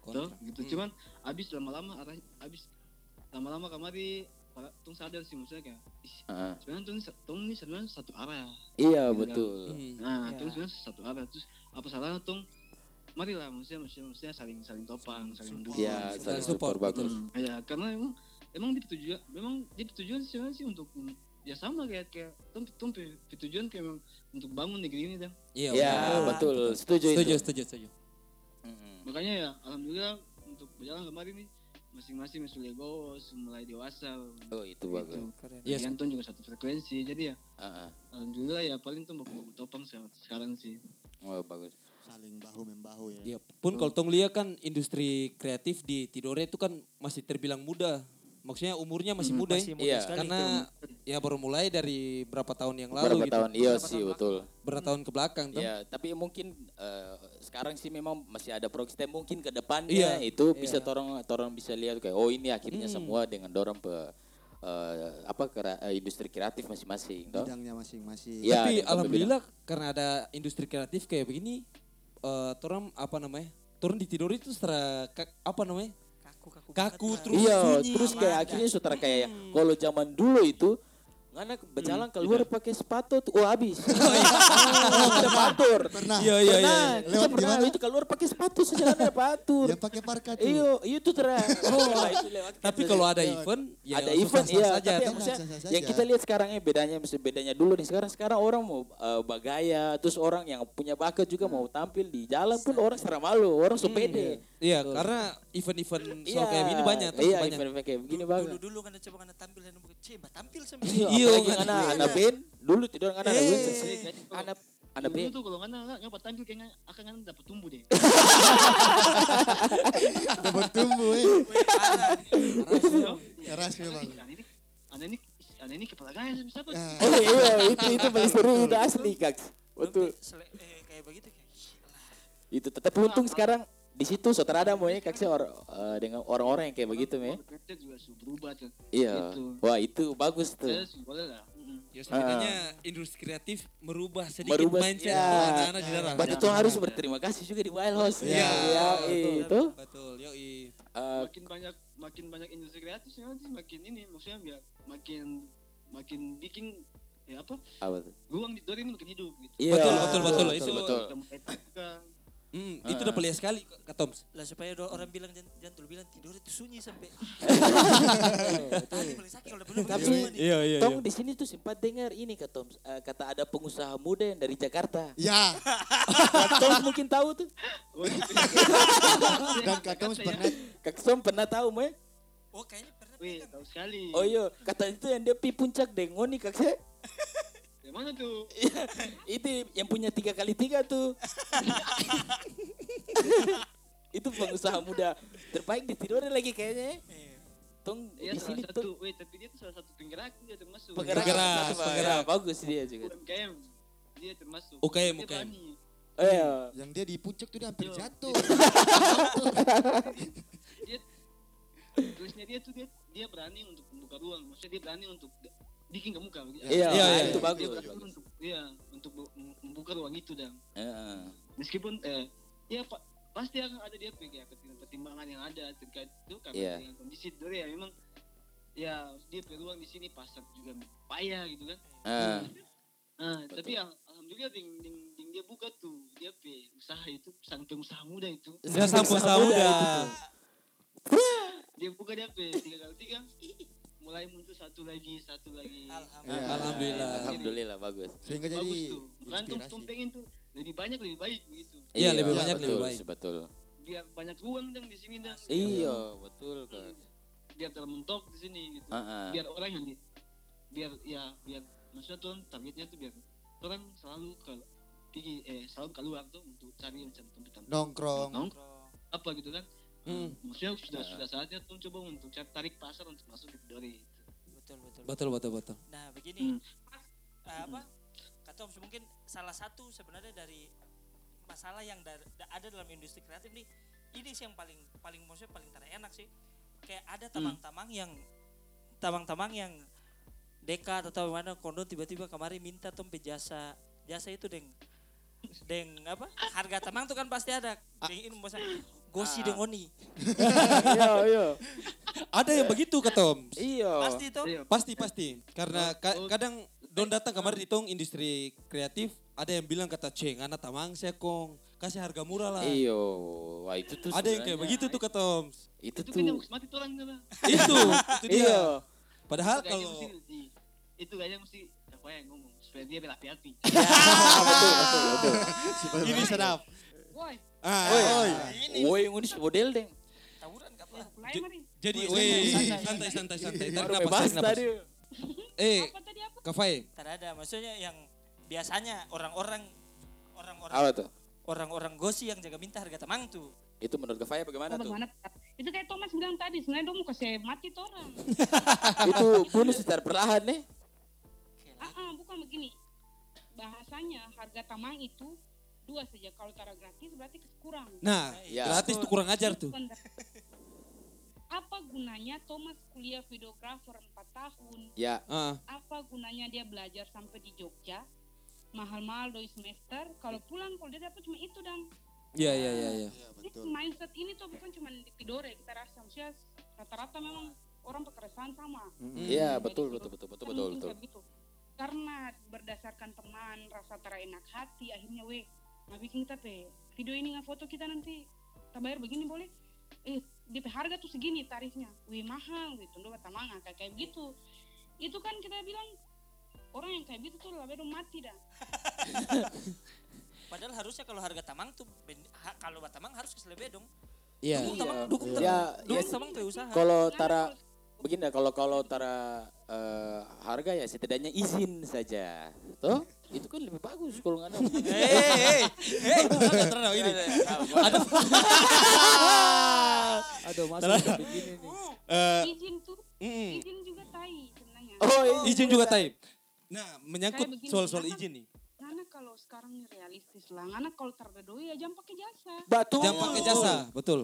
Kontra. tuh gitu Hmm. cuman abis lama-lama arah abis lama-lama kemari para tung sadar sih maksudnya kayak "Ih, Heeh. sebenarnya tung tung ini sebenarnya satu arah Iya, Iya. betul. Hmm. nah Iya. tung sebenarnya satu arah terus apa salahnya tung mari lah maksudnya maksudnya, maksudnya saling saling topang saling dukung Iya, Saling support, support bagus. Hmm, ya karena emang emang di tujuan memang di tujuan sebenarnya sih untuk ya sama kayak kayak tum tum tujuan kayak memang untuk bangun negeri ini dan Iya, Iya, benar. betul. Setuju Setuju, itu. setuju, setuju. Makanya ya alhamdulillah untuk berjalan kemarin nih masing-masing sudah legowo mulai dewasa Oh, itu bagus. gitu. Keren. Iya, Kalian tuh juga satu frekuensi jadi ya Heeh. alhamdulillah ya paling tuh baku topang se- sekarang sih Oh, bagus. Saling bahu membahu ya. Iya, pun kalau tong lihat kan industri kreatif di Tidore itu kan masih terbilang muda. Maksudnya umurnya masih muda Masih ya. muda Iya. sekali Karena ya baru mulai dari berapa tahun yang lalu Beberapa gitu. tahun iya sih tahun betul. Berapa tahun ke belakang tuh. Iya, tapi mungkin eh, sekarang sih memang masih ada progres. Tapi mungkin ke depannya Iya, itu iya. bisa torong torong bisa lihat kayak oh ini akhirnya Hmm. semua dengan dorong pe eh, apa kera- eh, industri kreatif masing-masing, toh? Bidangnya masing-masing. Iya, Tapi alhamdulillah karena ada industri kreatif kayak begini, eh torang apa namanya? Turun di Tidore itu secara apa namanya? Kaku kaku Kaku, banget, terus iya, terus kayak akhirnya saudara kayak kalau zaman dulu itu Ngana berjalan keluar pakai sepatu tuh, oh habis. [LAUGHS] Oh, [LAUGHS] ada patur. Pernah. Iya, iya, iya. Kita Lewat pernah gimana? itu keluar pakai sepatu sejalan ada patur. Yang pakai parka tuh. Iyo, itu terang. [LAUGHS] Oh, itu lewat Tapi kalau ada Iya. event, ya ada event iya, saja. tapi maksudnya yang saja. kita lihat sekarang ya bedanya bedanya dulu nih sekarang sekarang orang mau eh, bagaya terus orang yang punya bakat juga mau tampil di jalan pun orang serah malu orang sepede Iya, karena event-event soal kayak gini banyak iya banyak. event kayak begini dulu banget dulu kan coba kan tampil dan mbak tampil sama iya Iya, apalagi kan. anak anak band dulu tidur anak anak band Eh, anak anak dulu band tuh kalau ngana ngapa tampil kayaknya akan ngana dapat tumbuh deh. [LAUGHS] Dapat tumbuh eh. Keras memang. Ane ini ane ini kepala gaya siapa Ah, oh iya itu itu paling seru itu asli kak. Sele- eh, kayak begitu kayak. Itu tetapi untung sekarang di situ sutradara mau ya kak saya or- eh, dengan orang-orang yang kayak begitu me Kita juga sudah berubah tuh iya Gitu. wah itu bagus tuh Saya sih boleh lah. Ya setidaknya industri kreatif merubah sedikit Merubah, mindset ya. anak-anak di dalam. Berarti tuh harus berterima kasih juga di Wild House. Iya, Iya, itu. Betul, yoi. Eh, makin banyak makin banyak industri kreatif sih nanti makin ini maksudnya biar makin makin bikin ya apa apa tuh? ruang di makin hidup gitu Iya, Betul, betul, betul. Itu- betul. Kita Hmm, itu udah pelia sekali Kak Toms. lah supaya orang bilang jangan jangan dulu bilang tidur itu sunyi sampai [LAUGHS] sakit kalau udah belum Tapi nih. Iya, iya, Tom di sini tuh sempat dengar ini kata Tom, eh, kata ada pengusaha muda yang dari Jakarta. Ya, Tom mungkin tahu tuh. Oh, gitu. dan Kak Toms pernah Kak Tom pernah tahu me? oh kayaknya pernah Wih, tahu sekali. Oh iya, kata itu yang dia pi puncak dengoni kak saya. [LAUGHS] Yang mana tuh? Iya, itu yang punya tiga kali tiga tuh. [LAUGHS] itu pengusaha muda terbaik di Tidore lagi kayaknya. Iya. Tong Iya di salah sini satu. tuh Wih, tapi dia tuh salah satu penggerak dia termasuk. penggerak, Penggerak, penggerak, penggerak. bagus dia juga. UMKM. Dia termasuk. UKM, Dia UKM. berani. Iya. Yang dia di puncak tuh dia hampir Yo. jatuh. [LAUGHS] dia tulisnya dia tuh dia dia berani untuk membuka ruang maksudnya dia berani untuk bikin ke muka Iya, Iya, iya, itu bagus. untuk iya untuk bu- mem- membuka ruang itu dan Heeh. meskipun eh ya pa- pasti akan ada dia ya, pertimbangan yang ada terkait itu karena Iya. dengan kondisi itu ya memang ya dia peluang di sini pasar juga payah gitu kan Ah, Nah, Betul. tapi al- alhamdulillah ding, ding, ding dia buka tuh dia pe usaha itu sang pengusaha muda itu Dia sang pengusaha muda. dia buka dia pe tiga kali tiga mulai muncul satu lagi satu lagi Alhamdulillah. Alhamdulillah. Alhamdulillah bagus. Sehingga bagus jadi tuh kan tuh pengen lebih banyak lebih baik begitu Iya, lebih iya, banyak, betul, lebih baik. Betul. biar banyak ruang dong di sini dan Iya, betul kan. biar termentok di sini gitu Heeh. biar orang yang di biar ya biar maksudnya tuh targetnya tuh biar orang selalu ke pergi eh selalu keluar tuh untuk cari yang cari tempat Nongkrong. nongkrong apa gitu kan Hmm. maksudnya sudah Nah. sudah saatnya tuh coba untuk cari tarik pasar untuk masuk ke Dori Betul, betul. Betul, betul, betul. Nah, begini. Hmm. eh, apa? Kata Om, mungkin salah satu sebenarnya dari masalah yang da- da- ada dalam industri kreatif nih, ini sih yang paling paling maksudnya paling terenak sih. Kayak ada tamang-tamang yang tamang-tamang yang dekat atau mana kondo tiba-tiba kemarin minta tom jasa jasa itu deng deng apa harga tamang tuh kan pasti ada deng ini maksudnya gosi deng oni [LAUGHS] Iya, iya. Ada yang begitu ketom. Iya. pasti itu Iya. Pasti pasti. Karena ka- kadang don datang kemarin ditong industri kreatif ada yang bilang kata ceng anak tamang saya kong kasih harga murah lah. Iya, wah itu tuh Ada yang kayak begitu tuh ketom. Itu itu tuh yang mati tuh orang itu, [LAUGHS] itu dia. Iya. Padahal Kayaknya kalau mesti itu kayaknya mesti apa yang ngomong supaya dia berhati-hati betul, betul, betul. ini sedap. Woi, Ah, Woi, woi ini model deng. tawuran kata mulai J- mari. jadi Woi, santai. santai santai. Tarik Baru napas, bebas tarik napas. tadi. Eh, Apa tadi apa? Kafai. Tak ada, maksudnya yang biasanya orang-orang orang-orang Apa tuh? orang-orang gosi yang jaga minta harga tamang tuh. Itu menurut Kafaya bagaimana Oh, tuh? bagaimana? Itu kayak Thomas bilang tadi, sebenarnya dong mau kasih mati tuh orang. [LAUGHS] itu bunuh secara perlahan nih. Ah, ah, bukan begini. Bahasanya harga tamang itu dua saja. Kalau cara gratis berarti kurang. Nah, Ya. gratis tuh kurang ajar tuh. Apa gunanya Thomas kuliah videografer 4 tahun? Ya, Ah, Apa gunanya dia belajar sampai di Jogja? Mahal-mahal doi semester. Kalau pulang kalau dia dapat cuma itu dan iya iya iya Ini betul. mindset ini tuh bukan cuma di Tidore kita rasa maksudnya rata-rata memang orang pekerjaan sama. iya Jadi betul itu betul betul betul kan betul betul. kayak gitu. Karena berdasarkan teman rasa terenak hati akhirnya weh nggak bikin kita pe video ini nggak foto kita nanti kita bayar begini boleh eh DP harga tuh segini tarifnya wih mahal gitu lu kata manga kayak kayak gitu itu kan kita bilang orang yang kayak gitu tuh lebih dong mati dah [LAUGHS] Padahal harusnya kalau harga tamang tuh ha- kalau batamang harus ke selebe dong. Iya. Dukung tamang, Iya. dukung Iya. tamang, Ya, dukung ya, tamang tuh usaha. Kalau tara begini dah, kalau kalau tara eh, harga ya setidaknya izin saja. Tuh, itu kan lebih bagus kalau nggak ada. Hei, hei, hei, terang, terang, ini. Ada, Aduh, masuk begini nih. eh, izin tuh mm, izin juga tai sebenarnya Oh, iya. izin juga type. Nah, menyangkut soal-soal izin nih. Ngana kalau sekarang realistis lah, ngana kalau terdedoi ya jangan pakai jasa. Betul. Jangan pakai jasa, betul.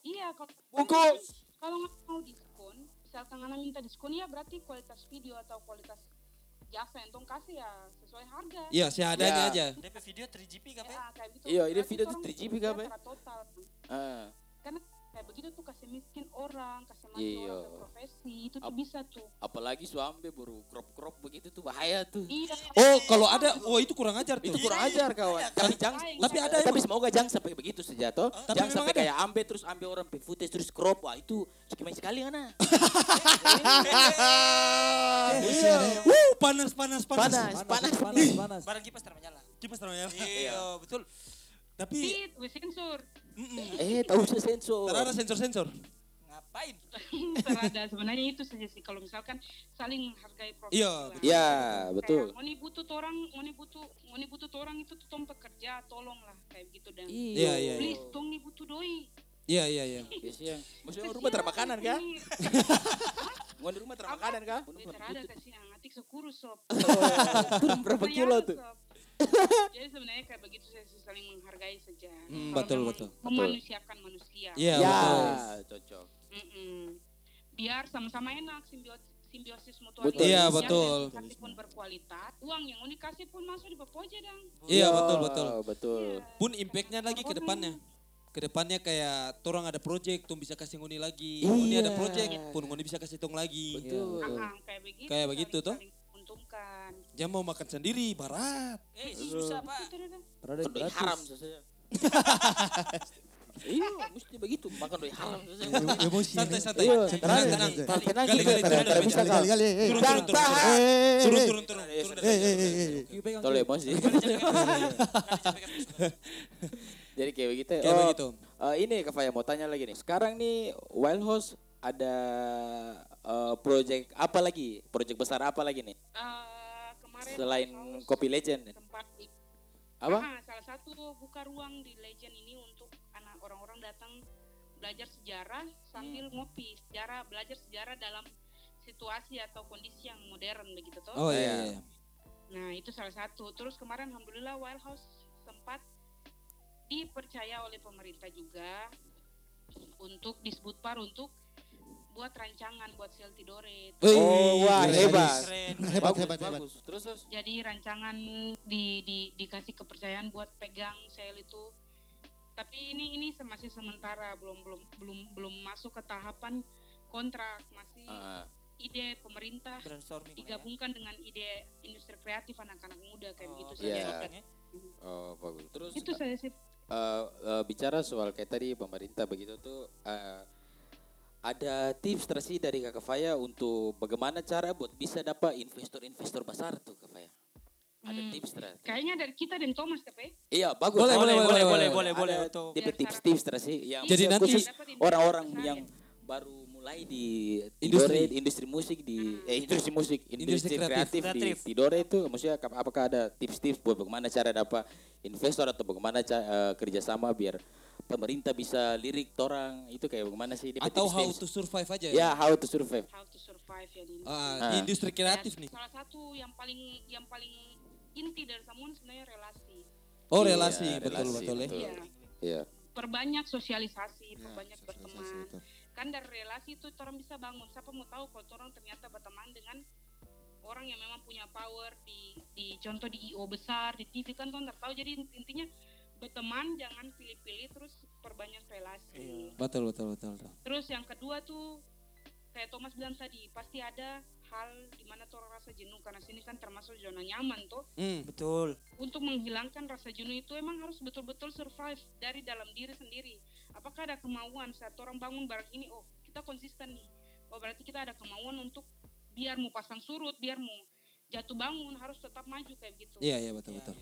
Iya, kalau Bungkus. kalau nggak mau diskon, misalkan ngana minta diskon ya berarti kualitas video atau kualitas jasa yang tong kasih ya sesuai harga. Iya, seadanya Ya. aja. DP video 3GP Ya, kapan? kayak gitu. Iya, ini video tuh orang 3GP kerja kah, Be? secara total. Ah, Karena kayak begitu tuh kasih miskin orang, kasih mati Iya. orang berprofesi, itu tuh Ap- bisa tuh. apalagi suami baru crop-crop begitu tuh bahaya tuh. Iya. Oh, kalau ada, oh itu kurang ajar tuh. Itu kurang ajar kawan. Tapi jangan Tapi ada tapi semoga jangan sampai begitu saja toh. Tapi jangan sampai ada. kayak ambil terus ambil orang footage terus crop. Wah, itu sekali sekali [LAUGHS] ana. Iya. Wuh, panas, panas, panas. Panas, panas. panas, panas. Barang kipas termenyala. Kipas terang ya. Iya, betul. Tapi, Tit, wes sensor. Eh, tahu sensor. Ntar ada sensor-sensor. Ngapain? Terada sebenarnya itu saja sih kalau misalkan saling menghargai profesi. Iya, lah. betul. Ya, betul. Kayak, Moni butuh orang, Moni butuh, Moni butuh orang itu tuh tong pekerja, tolong lah kayak gitu dan. Iya, iya, iya. Please, tong nih butuh doi. Iya, iya, iya. Kasihan. Maksudnya rumah termakanan kah? [LAUGHS] Mau di rumah termakanan kah? Weh, terada kasihan, atik sekurus sob. [LAUGHS] Berapa kilo tuh? Jadi sebenarnya kayak begitu saya saling saling menghargai saja. Hmm, betul, betul. Memanusiakan manusia. Iya, ya, betul. cocok. Mm-mm. Biar sama-sama enak simbiosis simbiosis mutualisme. Betul. Iya, betul. edukasi pun berkualitas. Uang yang mau dikasih pun masuk di Bapoja dang. Iya, Ya, betul, betul. Betul. Pun impactnya lagi ke depannya. Ke depannya kayak torang ada project, tuh bisa kasih ngoni lagi. Iya. Ngoni ada project, pun ngoni bisa kasih tong lagi. Betul. Ah, kayak begitu. Kayak begitu, toh? saling Menguntungkan. Jangan mau makan sendiri, barat. Eh susah pak. Doi gratis. haram saja. Iya, mesti begitu. Makan doi haram. Emosi. Santai, santai. Iya, Tenang, tenang, tenang. santai. Tenang Gali, kita, gali, tenang, turun. Eh, Turun, eh, turun, turun, turun. eh, Turun, eh, turun, turun. turun eh, eh, eh, eh. Tolong emosi. Jadi kayak begitu. Kayak Oh, begitu. eh, ini Kak Faya mau tanya lagi nih. Sekarang nih Wild House ada eh, project apa lagi? Project besar apa lagi nih? Eh, kemarin Selain Kopi Legend. sempat i- Apa? Ah, salah satu buka ruang di Legend ini untuk anak orang-orang datang belajar sejarah sambil Hmm. ngopi sejarah belajar sejarah dalam situasi atau kondisi yang modern begitu toh. Oh iya, Iya. iya. Nah itu salah satu. Terus kemarin alhamdulillah Wild House sempat dipercaya oleh pemerintah juga untuk disebut par untuk buat rancangan buat sel Tidore. Oh, wah, keren. hebat. Keren. Hebat, Bagus, hebat, hebat. bagus. Terus terus. Jadi rancangan di, di dikasih kepercayaan buat pegang sel itu. Tapi ini ini masih sementara belum belum belum belum masuk ke tahapan kontrak masih Ah, ide pemerintah ya. digabungkan dengan ide industri kreatif anak-anak muda kayak Oh, begitu Iya. saja. ya. oh, bagus. Terus Itu saya sih eh, eh, bicara soal kayak tadi pemerintah begitu tuh eh, ada tips tersi dari Kakak Faya untuk bagaimana cara buat bisa dapat investor-investor besar tuh Kak Faya. Ada Hmm. tips tersi. kayaknya dari kita dan Thomas tapi Iya, bagus. Boleh, boleh, boleh, boleh, boleh, boleh, tips-tips tersi yang Jadi khusus nanti orang-orang yang ya. baru mulai di Industri. Tidore, industri musik di eh industri musik, industri, kreatif. kreatif, Kreatif. di Tidore itu maksudnya apakah ada tips-tips buat bagaimana cara dapat investor atau bagaimana ca- eh, kerjasama biar pemerintah bisa lirik orang itu kayak bagaimana sih Dia Atau how to survive aja ya how to survive how to survive ya di Ah, Ah. di industri kreatif Dan nih. Salah satu yang paling yang paling inti dari semua sebenarnya relasi. Oh Iya, relasi, betul relasi, betul ya. betul. Iya. Iya. Perbanyak sosialisasi, perbanyak sosialisasi, berteman. betul. Kan dari relasi itu orang bisa bangun. Siapa mau tahu kalau orang ternyata berteman dengan orang yang memang punya power di di contoh di IO besar di TV kan nggak tahu jadi intinya berteman jangan pilih-pilih terus perbanyak relasi. Betul betul betul. betul. Terus yang kedua tuh kayak Thomas bilang tadi pasti ada hal di mana tuh orang rasa jenuh karena sini kan termasuk zona nyaman tuh. Hmm. Betul. Untuk menghilangkan rasa jenuh itu emang harus betul-betul survive dari dalam diri sendiri. Apakah ada kemauan saat orang bangun barang ini, oh kita konsisten nih. Oh berarti kita ada kemauan untuk biar mau pasang surut, biar mau jatuh bangun harus tetap maju kayak gitu. Iya iya betul betul.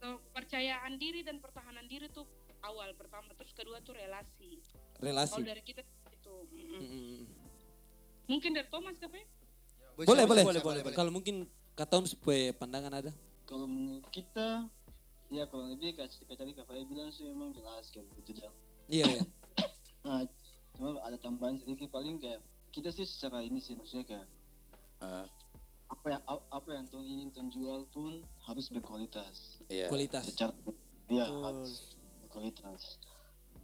Kepercayaan diri dan pertahanan diri tuh awal pertama, terus kedua tuh relasi. Relasi. Kalau dari kita itu, mm-mm. Mm-mm. mungkin dari Thomas ya? Kape? Boleh boleh. boleh, boleh, boleh. Kalau mungkin kata Om supaya pandangan ada. Kalau menurut kita, ya kalau lebih kayak tadi Kak bilang sih memang jelas kayak gitu Jang. Iya iya. [COUGHS] Nah, cuma ada tambahan sedikit paling kayak kita sih secara ini sih maksudnya kayak Ah, apa yang apa yang tuh ingin tuh jual pun harus berkualitas. iya. Kualitas. Secara ya Betul. harus berkualitas.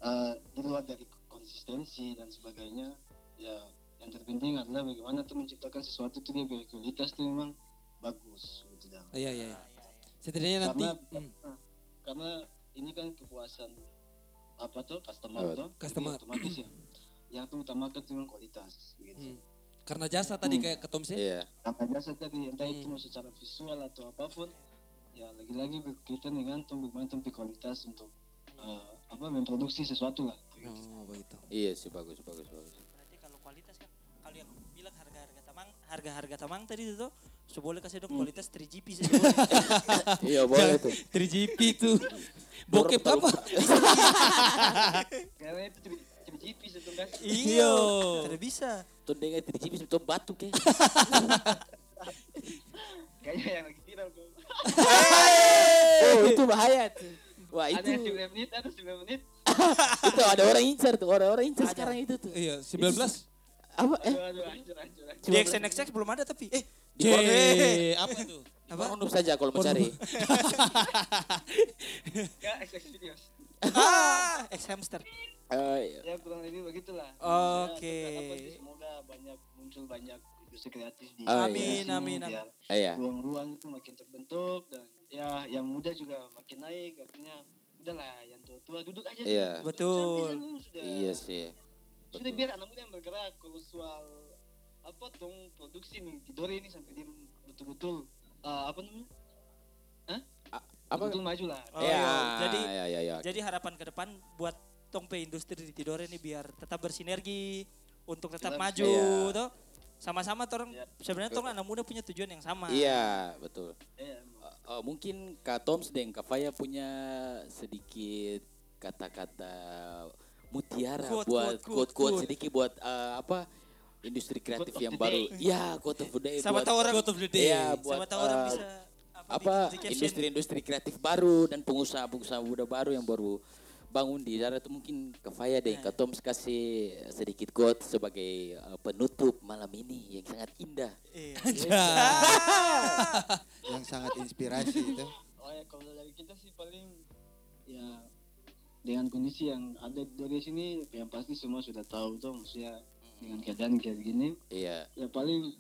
Eh, di luar dari konsistensi dan sebagainya, ya yang terpenting adalah bagaimana tuh menciptakan sesuatu tuh dia berkualitas tuh memang bagus gitu Jang. Iya iya. iya. Setidaknya nanti karena hmm, karena ini kan kepuasan apa tuh customer Oh, tuh customer. Jadi otomatis ya yang terutamakan itu memang kualitas gitu hmm. karena jasa tadi kayak kata Om sih. Iya. apa jasa tadi entah itu Hmm. mau secara visual atau apa pun ya lagi-lagi berkaitan dengan tuh bagaimana tuh kualitas untuk eh, apa memproduksi sesuatu lah Oh begitu. Iya sih bagus bagus bagus. Harga-harga tamang, tadi itu tuh so boleh kasih dong kualitas 3GP saja boleh. [LAUGHS] Iya boleh tuh. [LAUGHS] 3GP tuh. Bokep apa? karena itu cuma cuma GP satu kan Iya. Tidak bisa. Tuh dengan tipe tuh batu ke. [LAUGHS] kayaknya yang lagi viral Oh itu bahaya tuh. Wah ada itu 9 menit ada 9 menit itu ada orang incar tuh orang-orang incar sekarang itu tuh. Iya 19. Apa eh? Di XNXX belum ada tapi eh J apa tuh? Pornhub saja kalau mau cari. Ya, XX ah, ex hamster. Eh, Ya kurang lebih begitulah. Oke. Ya, apa sih, semoga banyak muncul banyak industri kreatif di Oh, iya. Amin, sini, amin, amin. biar eh, ya. ruang-ruang itu makin terbentuk dan ya yang muda juga makin naik artinya udahlah yang tua-tua duduk aja Iya. Betul. Iya sih. Sudah biar anak muda yang bergerak kalau soal apa dong produksi nih tidur ini sampai dia betul-betul eh, apa namanya Apa? betul maju lah Oh, ya, iya. Jadi ya, ya, ya. jadi harapan ke depan buat Tongpe industri di Tidore ini biar tetap bersinergi untuk tetap Jelas. maju Iya. toh. Sama-sama torong Iya. sebenarnya torong anak muda punya tujuan yang sama. Iya, betul. Iya, Eh, eh, mungkin Kak Toms dan Kak Faya punya sedikit kata-kata mutiara Quote, buat quote, quote, quote-quote quote. sedikit buat eh, apa industri kreatif Quote yang baru. day. Iya, quote of the day. Sama buat- tahu orang Quote of the day. Iya, buat sama tahu orang eh, bisa apa industri-industri kreatif baru dan pengusaha-pengusaha muda baru yang baru bangun di daerah itu mungkin ke Faya dan Kak Toms kasih sedikit quote sebagai eh, penutup malam ini yang sangat indah. Iya. yang [LAUGHS] sangat inspirasi itu. oh ya kalau dari kita sih paling ya dengan kondisi yang ada dari sini yang pasti semua sudah tahu tuh maksudnya dengan keadaan kayak gini Iya, ya paling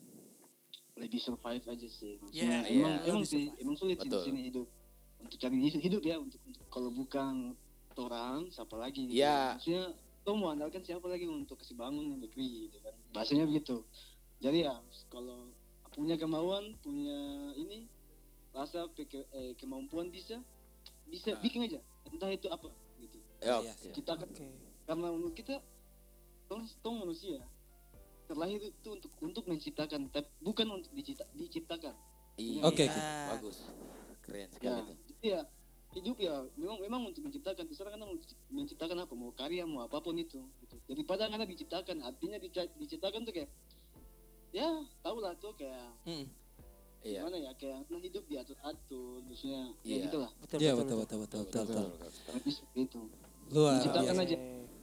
lebih survive aja sih. Iya, maksudnya iya, emang emang lebih sih emang sulit sih di sini hidup. Untuk cari hidup, hidup ya untuk, untuk kalau bukan orang siapa lagi gitu. Iya. maksudnya lo mau andalkan siapa lagi untuk kasih bangun negeri gitu kan. Bahasanya begitu. Jadi ya kalau punya kemauan punya ini rasa eh, kemampuan bisa bisa Ah. bikin aja. Entah itu apa ya, Iya, oke. kita kan Oke. karena kita tong, tong manusia terlahir itu untuk untuk menciptakan tapi bukan untuk dicipta, diciptakan Iya, Oke, oke. bagus, keren ya sekali tuh. jadi ya hidup ya memang memang untuk menciptakan terserah kan mau menciptakan apa mau karya mau apa pun itu gitu. daripada karena diciptakan artinya diciptakan tuh kayak ya tau lah tuh kayak Hmm. Iya. gimana ya kayak nah, hidup diatur atur maksudnya Iya. ya gitulah Betul, Iya betul, betul betul betul betul. betul. tapi seperti itu Luar Menciptakan biasa. aja.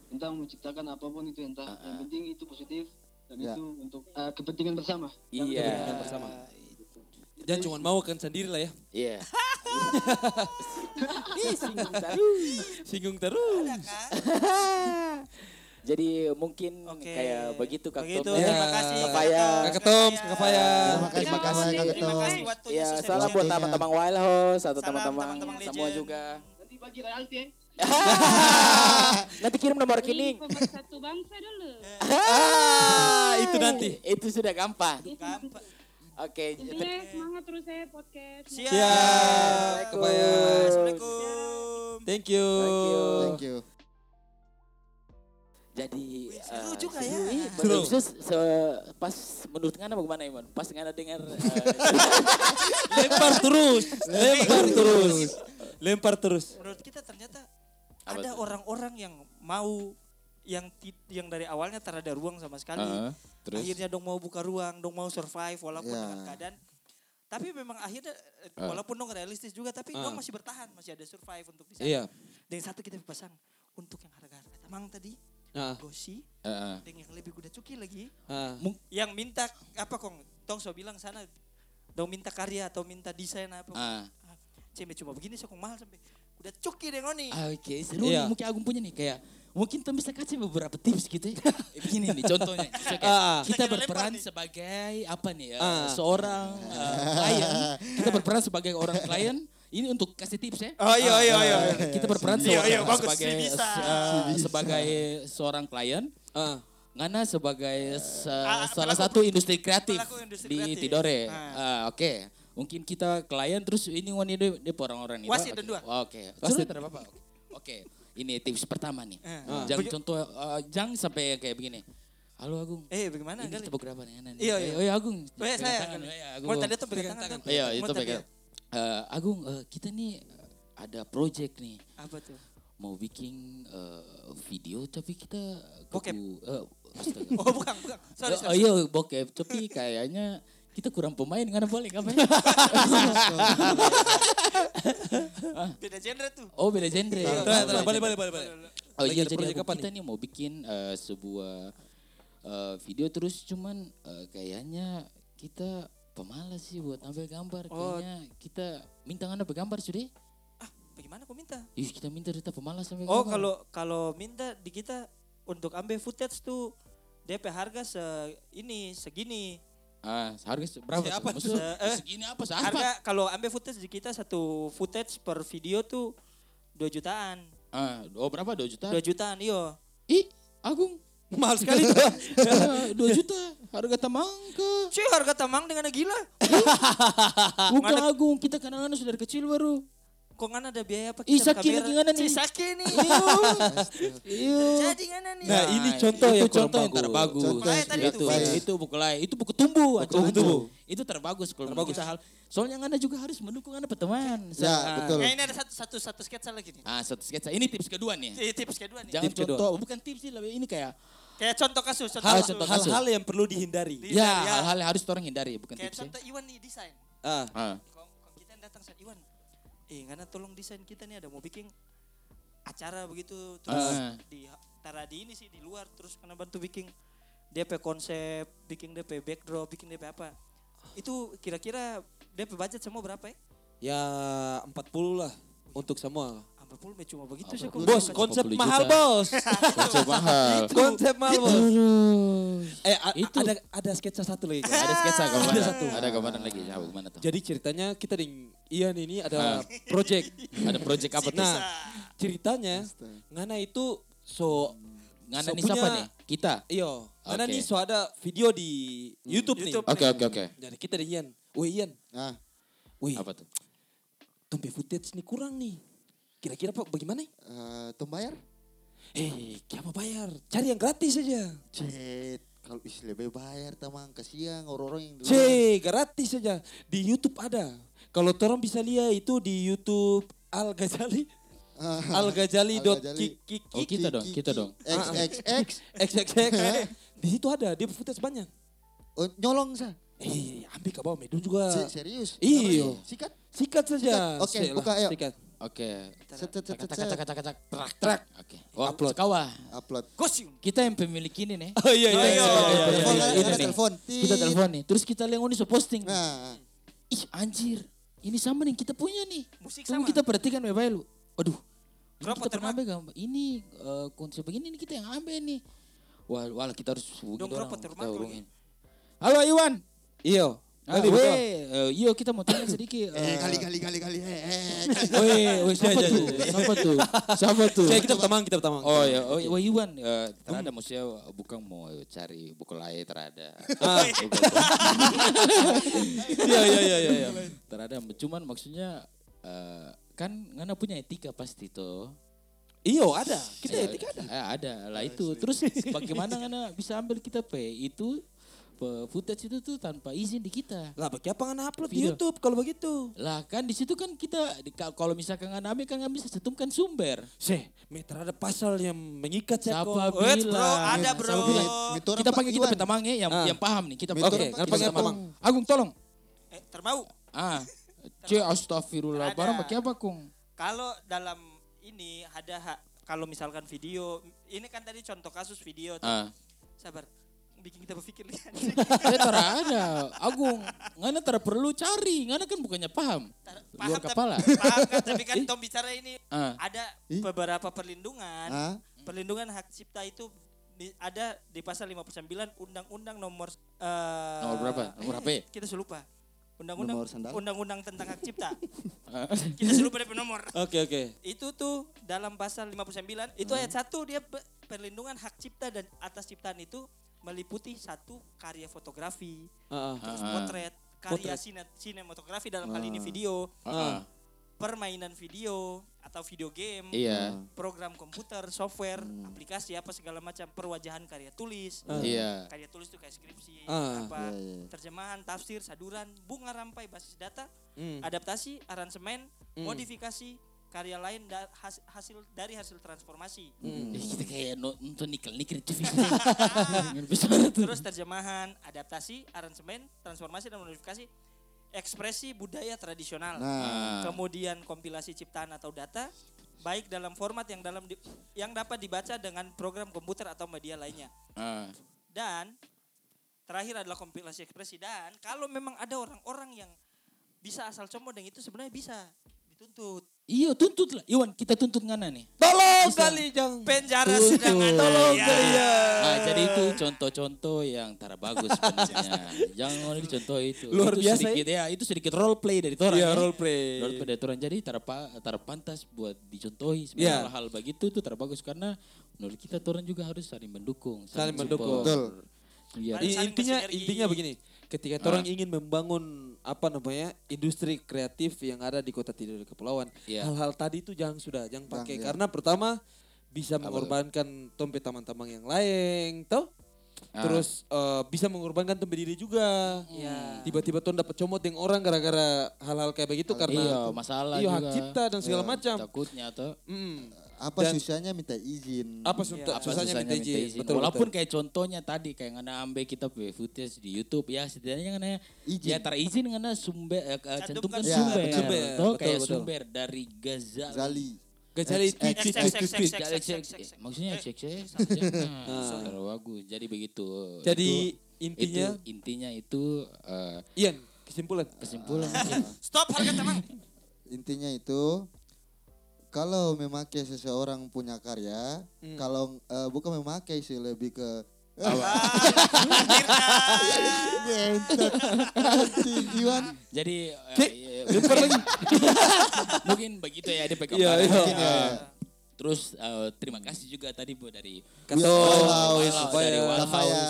entah menciptakan apa pun itu entah Ah, yang ah. penting itu positif dan Ya. itu untuk uh, kepentingan bersama Iya. Kepentingan bersama. Jangan cuma mau kan sendiri lah ya. Iya. [LAUGHS] Singgung terus. [LAUGHS] Jadi mungkin Oke. kayak begitu Kak Begitu, Tom. Ya. terima kasih. Kakak Faya. Kakak Toms, Kakak Faya. Terima kasih, Terima kasih, Kakak Terima Tom. kasih waktunya Ya, salam buat teman-teman Wild House atau teman-teman semua juga. nanti bagi royalti ya [LAUGHS] Nanti kirim nomor rekening. pemersatu bangsa dulu. Ah, itu nanti. Itu sudah gampang. Gampang. Oke. Intinya semangat terus saya podcast. Siap. Siap, Faya. Assalamualaikum. Thank you. Thank you. Thank you. Jadi seru eh, juga ya. Seru. Khusus se- pas menurut Ngana bagaimana Iman? Pas Ngana dengar eh, [LAUGHS] Lempar terus. Lempar terus. Lempar terus. Menurut kita ternyata Apa ada orang-orang yang mau yang yang dari awalnya tak ada ruang sama sekali. Heeh, terus Akhirnya dong mau buka ruang, dong mau survive walaupun Ya. dengan keadaan tapi memang akhirnya Ah. walaupun dong realistis juga tapi Ah. dong masih bertahan, masih ada survive untuk bisa. Iya. Dan satu kita pasang untuk yang harga-harga tamang tadi, Nah, Gosi, dan yang lebih kuda cuki lagi. ah. Yang minta apa kong? Tong so bilang sana dong minta karya atau minta desain apa. Ah. Ah, Cembe cuma begini sokong mahal sampai udah cuki deh ngoni. Ah, Oke, seru Iya. nih mungkin Agung punya nih kayak mungkin Tom bisa kasih beberapa tips gitu ya. Eh, [LAUGHS] Begini nih contohnya. Kayak Ah. kita berperan nih. sebagai apa nih? eh, Ah. Seorang eh, [LAUGHS] klien. Kita berperan sebagai orang klien. Ini untuk kasih tips ya. Oh iya iya iya. Kita berperan Iya, seorang- iya, bagus. sebagai Si bisa. eh, sebagai seorang klien. Ah. Ngana sebagai se- Ah, salah pelaku- satu industri kreatif industri di kreatif. Tidore. Ah. Ah, Oke, mungkin kita klien terus ini wani dia, dia orang-orang ini. Wasit Oke. dan dua. Oke, Wasit. wasit tidak apa-apa. Oke, ini tips pertama nih. Ah. Jangan contoh, eh, jangan sampai kayak begini. Halo Agung. Eh bagaimana ini kita berapa nih? Anan? Iya, Eh, iya. Oh iya Agung. Oh iya pegang saya. Oh, iya. Mau tadi tuh pegang tangan. Iya, itu pegang. Agung, eh, kita nih ada project nih. Apa tuh? Mau bikin eh, video tapi kita Bokep. kebu- eh, astaga. [LAUGHS] Oh bukan bukan. Sorry Oh, sorry. iya bokep, tapi kayaknya [LAUGHS] kita kurang pemain karena boleh ngapain? Beda genre tuh. Oh beda genre. Iya, balik balik balik balik. Oh iya ada jadi kita nih mau bikin eh, sebuah eh, video terus cuman eh, kayaknya kita Pemalas sih buat ambil gambar. Oh. Kayaknya kita minta ngana gambar sudah. Ah, bagaimana kau minta? Ih kita minta kita pemalas sampai Oh, gambar. kalau kalau minta di kita untuk ambil footage tuh DP harga se ini segini. Ah, harga berapa? Siapa tuh? Se- eh, segini apa? Seapa? Harga kalau ambil footage di kita satu footage per video tuh 2 jutaan. Ah, oh berapa? 2 juta? 2 jutaan, iyo. Ih, Agung. Mahal sekali. [LAUGHS] Ya, 2 juta. Harga tamangka. Cuy, harga tamang dengan gila. Bukan Agung, kita kenangan sudah dari kecil baru. Kok nggak ada biaya apa Saki lagi ngana nih. Nih. Iya. [LAUGHS] Jadi ngana nih. Nah, ini contoh itu yang kurang contoh yang bagus. terbagus. Contoh Makanya tadi itu, itu. itu, itu buku lain, itu buku tumbuh. Buku tumbuh. Itu terbagus kalau terbagus hal. Soalnya anda juga harus mendukung anda teman. Ya, betul. Nah, ini ada satu satu satu sketsa lagi nih. Ah, satu sketsa. Ini tips kedua nih. Ini tips kedua nih. Jangan Tips kedua. contoh, bukan tips sih, lebih ini kayak Kayak contoh kasus, contoh Hal- kasus. contoh kasus. Hal-hal yang perlu dihindari. Di- ya ya. hal-hal yang harus orang hindari, bukan Kayak tips. ya. contoh Iwan nih desain. Ah. Kok kok kita yang datang saat Iwan. Eh, karena tolong desain kita nih ada mau bikin acara begitu terus Ah. di tara di ini sih di luar terus karena bantu bikin DP konsep, bikin DP backdrop, bikin DP apa. Itu kira-kira DP budget semua berapa ya? ya 40 lah untuk semua. Cuma begitu sih. Bos, Konsep konsep 40 mahal. Bos. [LAUGHS] Konsep mahal. konsep mahal, Bos. Eh, a- Itu. ada ada sketsa satu lagi. Ada sketsa gambaran. Ada satu. Ada gambaran lagi. Ya, gimana tuh? Jadi ceritanya kita dengan Ian ini Ah. ada project. Ada project apa tuh? Nah, ceritanya Ngana itu so Ngana so nih siapa nih? Kita. Iyo, Ngana Oke. nih so ada video di YouTube, nih. Oke, oke, oke. Jadi kita dengan Ian. Wih Ian, Nah, wih, Apa tuh? tompe footage nih kurang nih. Kira-kira Pak bagaimana? eh Tom bayar? Eh, siapa bayar? Cari yang gratis saja. Cet, kalau isi lebih bayar tamang kasihan orang-orang yang di luar. C, gratis saja. Di YouTube ada. Kalau orang bisa lihat itu di YouTube Al Ghazali. Ah, [LAUGHS] Al Ghazali dot Al-Ghazali. kik kik Oh, kik kita dong, kita dong. XXX. XXX. [LAUGHS] Di situ ada, dia footage banyak. Oh, nyolong sa. Eh, ambil ke bawah Medun juga. Se- serius. Iyo. Sikat. Sikat saja. Oke, buka, ayo. Sikat. Oke. Cak, trak, Trak. Oke. Oh, Upload. sekawa. Upload. Kosium. Kita yang pemilik ini nih. Oh iya iya. Oh, iya, iya, iya, Telepon. Kita telepon nih. Terus kita lihat ini so posting. Nah, Ih anjir. Ini sama nih kita punya nih. Musik sama. kita perhatikan baik lu. Aduh. Ini Berapa kita pernah ambil gambar. Ini eh, konsep begini nih kita yang ambil nih. Wah, wah kita harus hubungi Dong, orang. Kita. Halo Iwan. Iyo. Ah, weh, eh, iyo kita mau tanya sedikit. eh eh, kali kali kali kali eh, eh. Weh, weh, Siapa siapa tuh? Siapa tuh? Siapa tuh? Saya kita pertama, kita pertama. Oh ya, oh wah Iwan, eh, terada maksudnya bukan mau cari buku lain terada. Ah. [LAUGHS] Iya iya iya iya. iya. terada, cuman maksudnya eh, kan ngana punya etika pasti tuh. Iyo ada. Kita Eh, etika ada. eh, ada lah itu. Terus bagaimana ngana bisa ambil kita pe itu footage itu tuh tanpa izin di kita. Lah, bagi apa nggak upload di Video. YouTube kalau begitu? Lah kan di situ kan kita kalau misalkan ngana ambil kan nggak bisa setumkan sumber. Seh, meter ada pasal yang mengikat saya kok. Bilang? bro, ada bro. Mitor Kita panggil kita Iwan. pentamangnya yang Ah. yang paham nih. Kita Oke, nggak kita panggil Iwan. Tamang. Agung tolong. Eh, termau. Ah, [LAUGHS] C astagfirullah. Barang pakai apa kung? Kalau dalam ini ada kalau misalkan video, ini kan tadi contoh kasus video. tuh. Ah, Sabar, bikin kita berpikir lihat. [LAUGHS] saya tara ada. Agung, ngana tara perlu cari. Ngana kan bukannya paham. Luar tapi- kepala. Paham kan, tapi kan Tom bicara ini Ah. ada Ih. beberapa perlindungan. Ah, Perlindungan hak cipta itu di- ada di pasal 59 Undang-Undang nomor eh, Nomor berapa? Nomor HP? [LAUGHS] Kita sudah lupa. Undang-undang tentang hak cipta. [LAUGHS] Kita sudah lupa DP nomor. Oke oke. Itu tuh dalam pasal 59 itu ayat 1 dia pe- perlindungan hak cipta dan atas ciptaan itu meliputi satu karya fotografi, ah. terus Ah. potret, karya Potret. sine- sinematografi dalam hal ini video, Ah, ah. permainan video atau video game, Iya, program komputer, software, aplikasi apa segala macam, perwajahan karya tulis. Ah. iya. Karya tulis itu kayak skripsi, Ah. apa Iya, iya. terjemahan, tafsir, saduran, bunga rampai basis data, Hmm. adaptasi, aransemen, Hmm. modifikasi, karya lain da- has- hasil dari hasil transformasi. Hmm. Eh, kita kayak no- nonton nikel nikel tuh. Terus terjemahan, adaptasi, aransemen, transformasi dan modifikasi, ekspresi budaya tradisional. nah, Ah. Kemudian kompilasi ciptaan atau data baik dalam format yang dalam di- yang dapat dibaca dengan program komputer atau media lainnya. Ah, Dan terakhir adalah kompilasi ekspresi dan kalau memang ada orang-orang yang bisa asal comot dan itu sebenarnya bisa dituntut. Iya tuntut lah. Iwan kita tuntut ngana nih. Tolong kali jangan. Penjara Tuntut. sedang ada. Tolong ya. kali ya. Nah, jadi itu contoh-contoh yang tara bagus sebenarnya. [LAUGHS] Jangan dicontoh itu. Luar itu biasa sedikit ya. Itu sedikit role play dari orang. Iya, ya. role play. Role play dari orang. Jadi tara, tara pantas buat dicontohi. Iya. Sebenarnya hal-hal begitu tuh tara bagus karena menurut kita orang juga harus saling mendukung. Saling support. mendukung. Betul. Iya. Saling I- intinya intinya begini, ketika Ah. orang ingin membangun apa namanya industri kreatif yang ada di kota Tidore Kepulauan, Iya. hal-hal tadi itu jangan sudah, jangan pakai iya. karena pertama bisa mengorbankan tompe teman-teman yang lain, toh? Ah. Terus eh, bisa mengorbankan tompe diri juga. Iya. Tiba-tiba tuh dapat comot dengan orang gara-gara hal-hal kayak begitu karena iya, masalah iya, juga. hak cipta dan segala Iya, macam. Takutnya tuh. Mm. Apa Dan- susahnya minta izin? Apa susah, apa susahnya minta izin? Betul, Walaupun betul. kayak contohnya tadi kayak ngana ambil kita punya footage di YouTube ya setidaknya ngana Izin. ya tara izin ngana sumber eh, eh, cantumkan Ya, sumber. benar. Sumber, Tuh, betul, kayak betul. sumber dari Gazali. Zali. Kecuali maksudnya Eh. cek cek. Nah, bagus. Jadi begitu. Jadi Itu- intinya, itu, intinya itu eh, Ian, kesimpulan. kesimpulan. [LAUGHS] Stop harga tenang. Intinya itu kalau memakai seseorang punya karya, Hmm. kalau eh, bukan memakai sih lebih ke. Anjing, [LAUGHS] Iwan. Jadi eh, iya, lagi. [LAUGHS] mungkin begitu ya dia pegang Iya, iya. Eh, Terus eh, terima kasih juga tadi Bu dari Kasih dari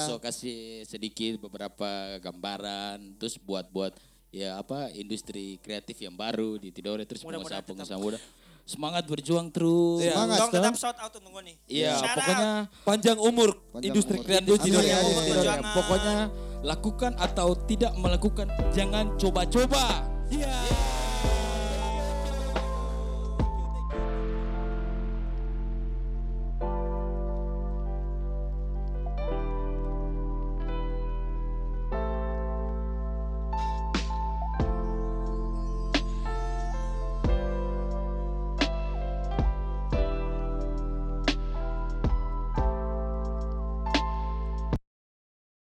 so kasih sedikit beberapa gambaran terus buat-buat ya apa industri kreatif yang baru di Tidore terus pengusaha-pengusaha muda semangat berjuang terus. Iya. Semangat, Dong tetap shout out untuk gue nih. Iya, out. pokoknya Panjang umur Panjang industri kreatif di. Iya, Perjuangan. pokoknya lakukan atau tidak melakukan jangan coba-coba. Iya.